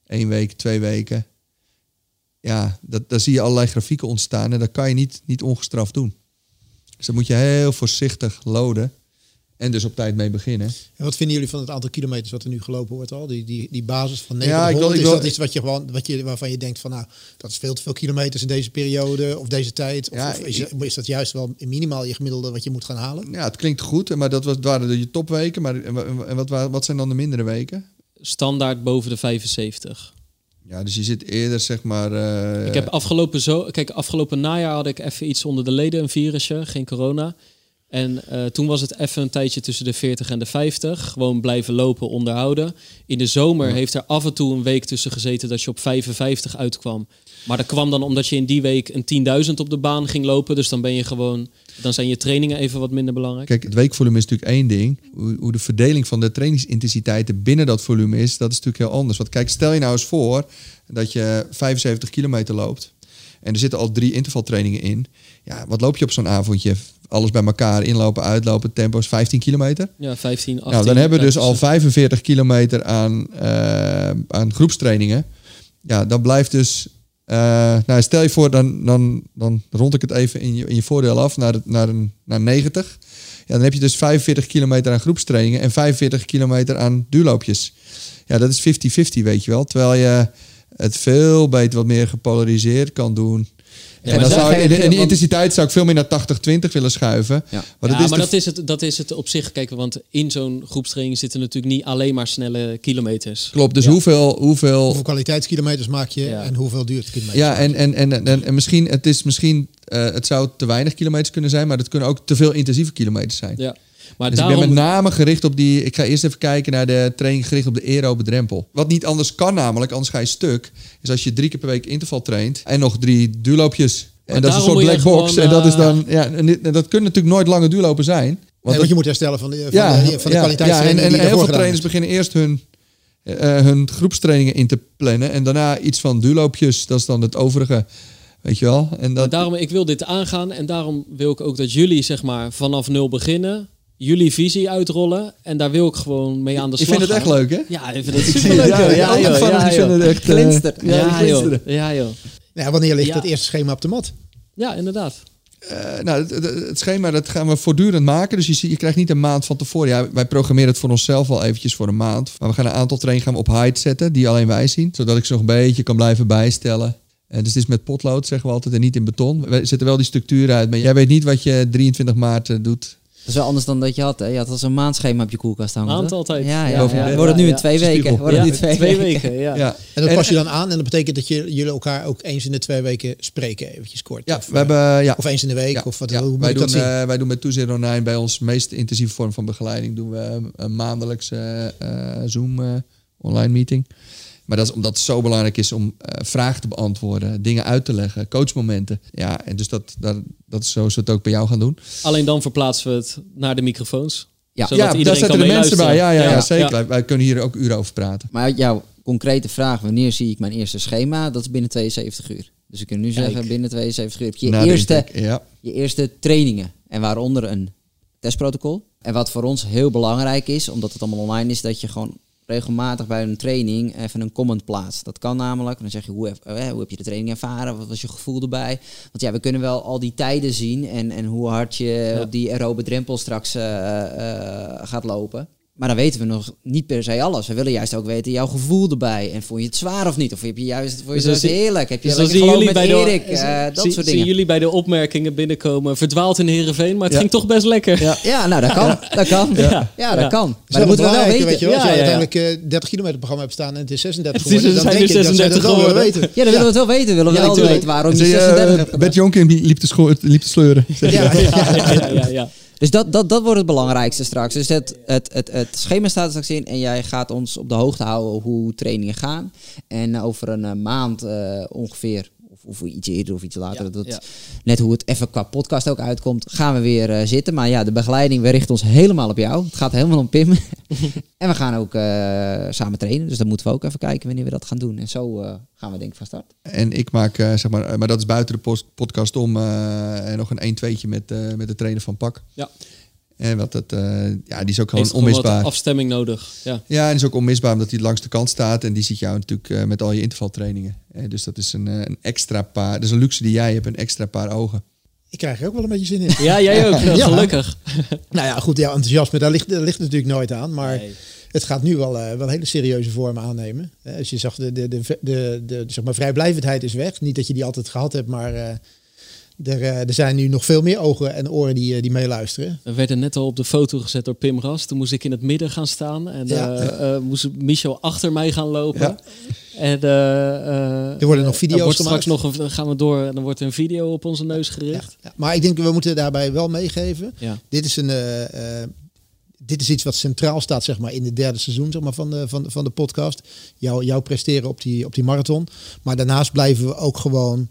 één week, twee weken, ja, dat, daar zie je allerlei grafieken ontstaan en dat kan je niet, niet ongestraft doen. Dus dan moet je heel voorzichtig loaden en dus op tijd mee beginnen. En wat vinden jullie van het aantal kilometers wat er nu gelopen wordt al? Die, die, die basis van Ja, 900, ik wil- ik is dat iets wat je gewoon, wat je, waarvan je denkt van nou, dat is veel te veel kilometers in deze periode of deze tijd? Of, Ja, of is, ik- is dat juist wel minimaal je gemiddelde wat je moet gaan halen? Ja, het klinkt goed, maar dat was, waren de je topweken. Maar en wa- en wat, wa- wat zijn dan de mindere weken? Standaard boven de 75. Ja, dus je zit eerder zeg maar... eh, Ik heb afgelopen, zo, kijk, afgelopen najaar had ik even iets onder de leden, een virusje, geen corona. En eh, toen was het even een tijdje tussen de 40 en de 50. Gewoon blijven lopen, onderhouden. In de zomer heeft er af en toe een week tussen gezeten dat je op 55 uitkwam. Maar dat kwam dan omdat je in die week een 10.000 op de baan ging lopen. Dus dan ben je gewoon, dan zijn je trainingen even wat minder belangrijk. Kijk, het weekvolume is natuurlijk één ding. Hoe, hoe de verdeling van de trainingsintensiteiten binnen dat volume is, dat is natuurlijk heel anders. Want kijk, stel je nou eens voor dat je 75 kilometer loopt. En er zitten al drie intervaltrainingen in. Ja, wat loop je op zo'n avondje? Alles bij elkaar, inlopen, uitlopen, tempo's, 15 kilometer. Ja, 15, 18. nou, dan hebben we dus al daartussen. 45 kilometer aan, eh, aan groepstrainingen. Ja, dan blijft dus... eh, nou, stel je voor, dan, dan, dan rond ik het even in je, in je voordeel af naar, het- naar, een, naar 90. Ja, dan heb je dus 45 kilometer aan groepstrainingen en 45 kilometer aan duurloopjes. Ja, dat is 50-50, weet je wel. Terwijl je het veel beter wat meer gepolariseerd kan doen. En maar dan zou, in, want- intensiteit zou ik veel meer naar 80-20 willen schuiven. Ja. Maar ja, dat is maar dat, is het, dat is het op zich. Kijk, want in zo'n groepstraining zitten natuurlijk niet alleen maar snelle kilometers. Klopt, dus Ja. hoeveel, hoeveel Hoeveel kwaliteitskilometers maak je Ja. en hoeveel duurt het kilometer? Ja, en, en, en, en, en misschien, het is misschien, eh, het zou te weinig kilometers kunnen zijn, maar het kunnen ook te veel intensieve kilometers zijn. Ja. Maar dus ik daarom, ben met name gericht op die, ik ga eerst even kijken naar de training gericht op de aerobe drempel. Wat niet anders kan namelijk, anders ga je stuk, is als je drie keer per week interval traint en nog drie duurloopjes. En dat is een daarom soort black box. gewoon, en dat is eh, dan, ja, en dit- en dat kunnen natuurlijk nooit lange duurlopen zijn. Dat- want je moet herstellen van de, van ja, de, van de ja, ja, en, heel veel trainers beginnen eerst hun, eh, hun groepstrainingen in te plannen. En daarna iets van duurloopjes. Dat is dan het overige. Weet je wel? En maar daarom, ik wil dit aangaan en daarom wil ik ook dat jullie zeg maar vanaf nul beginnen, jullie visie uitrollen en daar wil ik gewoon mee aan de slag vindt het echt leuk, hè? Ja, ik vind het superleuk. het, ja, ja, Ja, ja, vinden het echt, ja, Ja, joh. Ja, joh. Ja, wanneer ligt Ja. het eerste schema op de mat? Ja, inderdaad. Eh, nou, het, schema dat gaan we voortdurend maken. Dus je, ziet- je krijgt niet een maand van tevoren. Ja, wij programmeren het voor onszelf wel eventjes voor een maand. Maar we gaan een aantal trainingen gaan we op height zetten. Die alleen wij zien. Zodat ik ze nog een beetje kan blijven bijstellen. Eh, dus het is met potlood, zeggen we altijd. En niet in beton. We zetten wel die structuur uit. Maar jij weet niet wat je 23 maart doet. Dat is wel anders dan dat je had. Hè? Je had al zo'n maandschema op je koelkast hangen. Maand altijd. Ja, ja, Ja, ja. ja, Wordt het nu in twee weken? Wordt Ja, het nu twee, twee weken? weken. Ja. Ja. En dat En- pas je dan aan en dat betekent dat je, jullie elkaar ook eens in de twee weken spreken, eventjes kort. Ja, of, we hebben... Ja. of eens in de week, Ja, of wat, ja. hoe moet wij, ik doen, dat eh, wij doen met Toezicht Online bij ons meest intensieve vorm van begeleiding. Doen we een maandelijkse eh, Zoom eh, online meeting. Maar dat is omdat het zo belangrijk is om eh, vragen te beantwoorden, dingen uit te leggen, coachmomenten. Ja, en dus dat, dat, dat is zo we het ook bij jou gaan doen. Alleen dan verplaatsen we het naar de microfoons. Ja. Zodat ja, daar kan de mensen bij. Ja, ja, ja, Ja, zeker. ja. Wij, kunnen hier ook uren over praten. Maar jouw concrete vraag, wanneer zie ik mijn eerste schema? Dat is binnen 72 uur. Dus ik kan nu Kijk. zeggen, binnen 72 uur heb je de eerste, je eerste trainingen. En waaronder een testprotocol. En wat voor ons heel belangrijk is, omdat het allemaal online is, dat je gewoon regelmatig bij een training even een comment plaatst. Dat kan namelijk. Dan zeg je, hoe heb, eh, hoe heb je de training ervaren? Wat was je gevoel erbij? Want ja, we kunnen wel al die tijden zien en, en hoe hard je Ja. op die aerobe drempel straks eh, eh, gaat lopen. Maar dan weten we nog niet per se alles. We willen juist ook weten jouw gevoel erbij. En vond je het zwaar of niet? Of heb je juist, vond je Dus zie- heerlijk? Heb je Dus zien bij de, Erik? zie- eh, dat zie- soort zien dingen. jullie bij de opmerkingen binnenkomen. Verdwaald in Heerenveen, maar het Ja. ging toch best lekker. Ja. Ja, nou, dat kan. Dat kan. Ja, Ja. dat kan. Maar dan moeten we wel weten. Weet je als Ja, je ja, ja. uiteindelijk eh, 30 kilometer programma hebt staan en het is 36 Het is- geworden, dan zijn denk er ik dat zij dat 36 wel willen geworden. weten. Ja, dan willen we het wel weten. Willen we Ja, wel weten waarom je je, 36 eh. Bert Jonkin liep te, sleuren. Ja, ja, ja. Dus dat, dat, dat wordt het belangrijkste straks. Dus het, het, het, het schema staat straks in en jij gaat ons op de hoogte houden hoe trainingen gaan. En over een eh, maand eh, ongeveer, of, iets eerder of iets later, Ja, dat, ja. net hoe het even qua podcast ook uitkomt, gaan we weer eh, zitten. Maar ja, de begeleiding, we richten ons helemaal op jou. Het gaat helemaal om Pim. en we gaan ook eh, samen trainen, dus dan moeten we ook even kijken wanneer we dat gaan doen. En zo eh, gaan we denk ik van start. En ik maak, eh, zeg maar, maar dat is buiten de post- podcast om, eh, en nog een 1-2'tje met, eh, met de trainer van Pak. Ja. En wat dat, eh, ja, die is ook gewoon Heeft gewoon wat onmisbaar. afstemming nodig. Ja. Ja, en die is ook onmisbaar omdat hij langs de kant staat. En die ziet jou natuurlijk eh, met al je intervaltrainingen. Dus dat is een, eh, een extra paar, dat is een luxe die jij hebt, een extra paar ogen. Ik krijg er ook wel een beetje zin in. ja, jij ook. Ja. Gelukkig. Nou ja, goed, jouw enthousiasme, daar ligt, daar ligt natuurlijk nooit aan. Maar Nee. het gaat nu wel, eh, wel hele serieuze vormen aannemen. Als je zag, de, de, de, de, de, zeg maar, vrijblijvendheid is weg. Niet dat je die altijd gehad hebt, maar eh, er, eh, er zijn nu nog veel meer ogen en oren die, eh, die meeluisteren. We werden net al op de foto gezet door Pim Ras. Toen moest ik in het midden gaan staan. En Ja. eh, moest Michel achter mij gaan lopen. Ja. En, Er worden nog video's wordt straks nog een, gaan we door en dan wordt er een video op onze neus gericht. Ja, maar ik denk, we moeten daarbij wel meegeven. Dit is een... dit is iets wat centraal staat zeg maar, in het derde seizoen zeg maar, van, de, van, van de podcast. Jouw jouw presteren op die, op die marathon. Maar daarnaast blijven we ook gewoon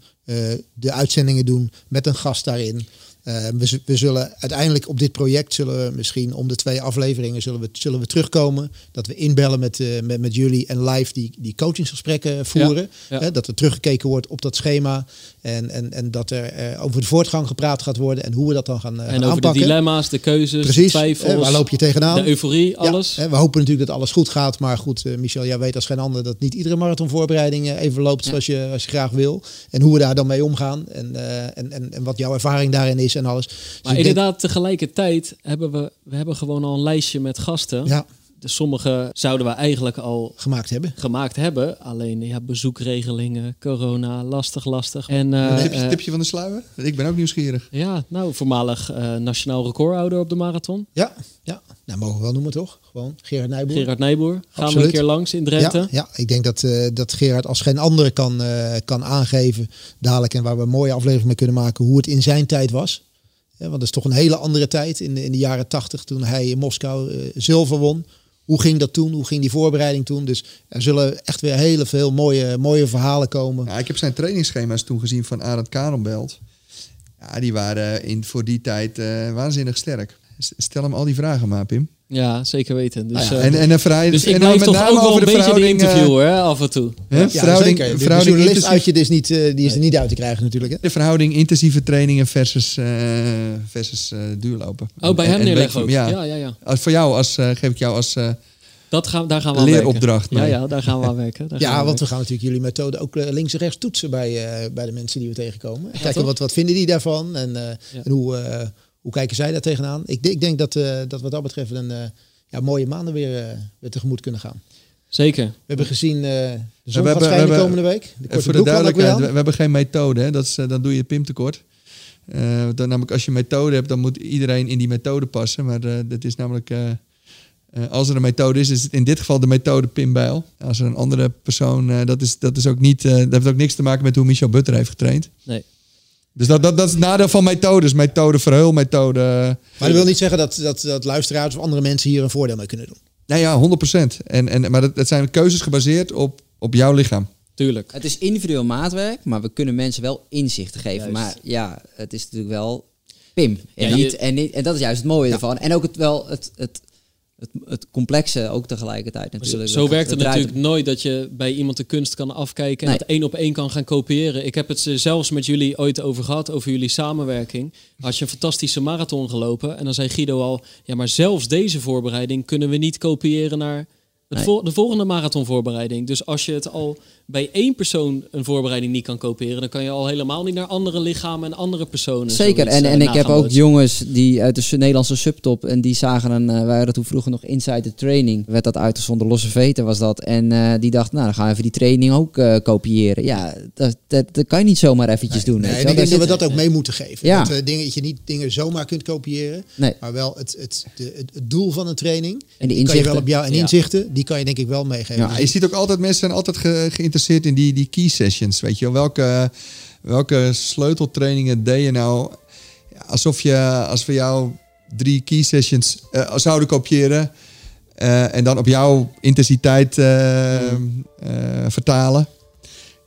de uitzendingen doen met een gast daarin. Eh, we, we zullen uiteindelijk op dit project zullen we misschien om de twee afleveringen zullen we, zullen we terugkomen. Dat we inbellen met, eh, met, met jullie en live die, die coachingsgesprekken voeren. ja. Dat er teruggekeken wordt op dat schema. En, en, en dat er eh, over de voortgang gepraat gaat worden en hoe we dat dan gaan, En gaan over de aanpakken. dilemma's, de keuzes, de Precies, twijfels, hè, waar loop je tegenaan? de euforie, alles. Ja, we hopen natuurlijk dat alles goed gaat. Maar goed, Michel, jij weet als geen ander dat niet iedere marathonvoorbereiding even loopt zoals, je, als je graag wil. En hoe we daar dan mee omgaan. En, en, en, en wat jouw ervaring daarin is en alles. Dus maar denk- inderdaad, tegelijkertijd hebben we, we hebben gewoon al een lijstje met gasten. ja, Dus sommige zouden we eigenlijk al gemaakt hebben. gemaakt hebben. Alleen ja, bezoekregelingen, corona, lastig, lastig. En eh, tipje, eh, tipje van de sluier? Ik ben ook nieuwsgierig. ja, nou, voormalig eh, nationaal recordhouder op de marathon. Ja, ja. Nou, mogen we wel noemen toch? Gewoon Gerard Nijboer. Gerard Nijboer. Gaan we een keer langs in Drenthe. Ja, ja, ik denk dat, dat Gerard als geen andere kan, kan aangeven dadelijk en waar we een mooie aflevering mee kunnen maken hoe het in zijn tijd was. Ja, want dat is toch een hele andere tijd in de, in de jaren tachtig toen hij in Moskou zilver won. Hoe ging dat toen? Hoe ging die voorbereiding toen? Dus er zullen echt weer hele veel mooie, mooie verhalen komen. Ja, ik heb zijn trainingsschema's toen gezien van Arend Karelbelt. Ja, die waren in, voor die tijd eh, waanzinnig sterk. Stel hem al die vragen maar, Pim. Ja, zeker weten. Dus, Nou ja, eh, en, en, een verhouding- dus ik en dan met toch name ook wel over een beetje de verhouding, eh, interviewer hè, af en toe. hè, Ja, verhouding, zeker. De- De verhouding intensief- uit je is niet, eh, die is er niet uit te krijgen natuurlijk. Hè? de verhouding intensieve trainingen versus, eh, versus eh, duurlopen. Oh, bij En- hem en neerleggen Ja, Ja. ja, ja. Als, voor jou als, eh, geef ik jou als eh, Dat gaan, daar gaan we aan leeropdracht werken. Ja, ja, daar gaan we aan werken. Daar gaan Ja, we want we aan gaan natuurlijk jullie methode ook eh, links en rechts toetsen bij, eh, bij de mensen die we tegenkomen. Kijken wat, wat vinden die daarvan en, eh, en hoe, eh, hoe kijken zij daar tegenaan. Ik, denk- ik denk dat, eh, dat wat dat betreft een eh, ja, mooie maanden weer, eh, weer tegemoet kunnen gaan. Zeker. We hebben gezien eh de zon we gaat hebben- we schijnen komende week. De voor de duidelijkheid, we, hebben geen methode. Hè? Dat is, dan doe je Pim tekort. Eh, dan, namelijk als je een methode hebt, dan moet iedereen in die methode passen. Maar eh, dat is namelijk, eh, eh, als er een methode is, is het in dit geval de methode Pim Bijl. Als er een andere persoon, eh, dat, is, dat, is ook niet, eh, dat heeft ook niks te maken met hoe Michel Butter heeft getraind. Nee. Dus dat, dat, dat is het nadeel van methodes. Methode Verheul, methode... Maar dat wil niet zeggen dat, dat, dat luisteraars of andere mensen hier een voordeel mee kunnen doen. Nou ja, 100%. En, en, maar dat, dat zijn keuzes gebaseerd op, op jouw lichaam. Tuurlijk. Het is individueel maatwerk, maar we kunnen mensen wel inzichten geven. Juist. Maar ja, het is natuurlijk wel Pim. En, Ja, niet, je- en, niet, en dat is juist het mooie ervan. En ook het, wel het, het, het, het complexe ook tegelijkertijd Zo, natuurlijk. zo werkt het natuurlijk nooit dat je bij iemand de kunst kan afkijken en Nee. dat één op één kan gaan kopiëren. Ik heb het eh, zelfs met jullie ooit over gehad, over jullie samenwerking. Had je een fantastische marathon gelopen en dan zei Guido al, ja maar zelfs deze voorbereiding kunnen we niet kopiëren naar het Nee. vol- de volgende marathonvoorbereiding. Dus als je het al bij één persoon een voorbereiding niet kan kopiëren, dan kan je al helemaal niet naar andere lichamen en andere personen. Zeker. zoiets, En, eh, en ik heb ook jongens die uit de Nederlandse subtop en die zagen een, eh, wij hadden toen vroeger nog Inside the Training, werd dat uitgezonden, losse veten was dat. En eh, die dacht, nou dan gaan we even die training ook eh, kopiëren. Ja, dat, dat, dat kan je niet zomaar eventjes doen. Nee, weet en ik denk dat we dat ook mee moeten geven. Ja. Dat, eh, dingen, dat je niet dingen zomaar kunt kopiëren. Nee. Maar wel het, het, de, het, het doel van een training. En de die kan je wel inzichten. op jou en Ja. inzichten. Die kan je denk ik wel meegeven. Ja, je ziet ook altijd, mensen zijn altijd ge- geïnteresseerd in die, die key sessions. Weet je wel, welke, welke sleuteltrainingen deed je nou? Ja, alsof, je, als we jou drie key sessions eh, zouden kopiëren... eh, en dan op jouw intensiteit eh, eh, vertalen.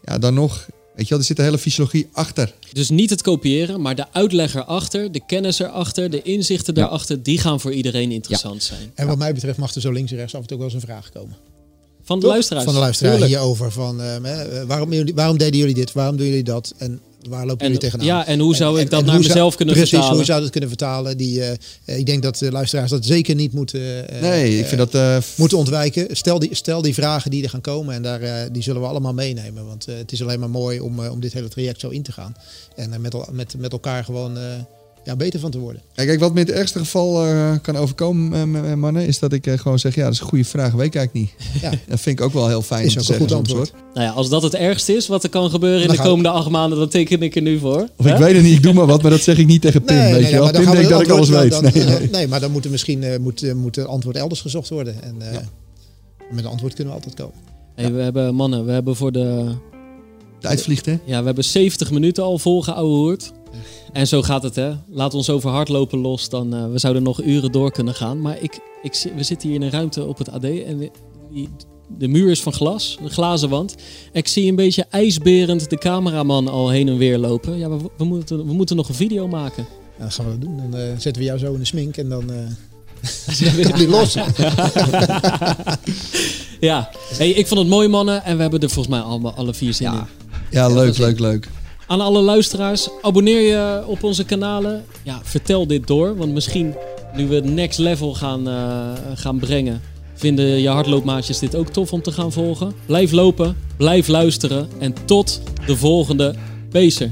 Ja, dan nog... Weet je wel, er zit een hele fysiologie achter. Dus niet het kopiëren, maar de uitleg erachter, de kennis erachter, de inzichten Ja. daarachter, die gaan voor iedereen interessant zijn. En wat mij betreft mag er zo links en rechts af en toe wel eens een vraag komen. Van de Toch? luisteraars. Van de luisteraar Tuurlijk. hierover. Van, hè, waarom, waarom deden jullie dit? Waarom doen jullie dat? En waar lopen En, jullie tegenaan? ja, en hoe zou ik dat en naar zou- mezelf kunnen precies, vertalen? hoe zou dat kunnen vertalen? Die, eh, eh, ik denk dat de luisteraars dat zeker niet moeten, eh, Nee, ik vind dat... eh, moeten ontwijken. Stel die, stel die vragen die er gaan komen en daar, eh, die zullen we allemaal meenemen. Want eh, het is alleen maar mooi om, eh, om dit hele traject zo in te gaan. En eh, met, met, met elkaar gewoon eh, ja, beter van te worden. Ja, Kijk, wat me in het ergste geval eh, kan overkomen, eh, m- mannen, is dat ik eh, gewoon zeg: ja, dat is een goede vraag, weet ik eigenlijk niet. Ja. Dat vind ik ook wel heel fijn Is om te ook een zeggen goed antwoord. Nou ja, als dat het ergste is wat er kan gebeuren in Dan de we- komende acht maanden, dan teken ik er nu voor. Of ik weet het niet, ik doe maar wat, maar dat zeg ik niet tegen Pim, weet je wel. Pim denkt dat ik alles weet. dan- Nee, nee. nee, maar dan moet er misschien eh, moet, eh, moet het antwoord elders gezocht worden. En eh, met een antwoord kunnen we altijd komen. Hey, we hebben mannen, we hebben voor de Tijd vliegt, hè? Ja, we hebben 70 minuten al volgeouwehoerd. En zo gaat het, hè. Laat ons over hardlopen los, dan eh, we zouden nog uren door kunnen gaan. Maar ik, ik, we zitten hier in een ruimte op het AD en de- die, de muur is van glas, een glazen wand. Ik zie een beetje ijsberend de cameraman al heen en weer lopen. Ja, we, we, moeten, we moeten nog een video maken. Ja, dan gaan we dat doen. Dan eh, zetten we jou zo in de smink en dan... eh dan die los. Ja, hey, ik vond het mooi, mannen. En we hebben er volgens mij allemaal alle vier zin in. Ja, Ja, leuk, leuk, leuk. Aan alle luisteraars, abonneer je op onze kanalen. Ja, vertel dit door, want misschien nu we het next level gaan, eh, gaan brengen, vinden je hardloopmaatjes dit ook tof om te gaan volgen. Blijf lopen, blijf luisteren en tot de volgende Pacer.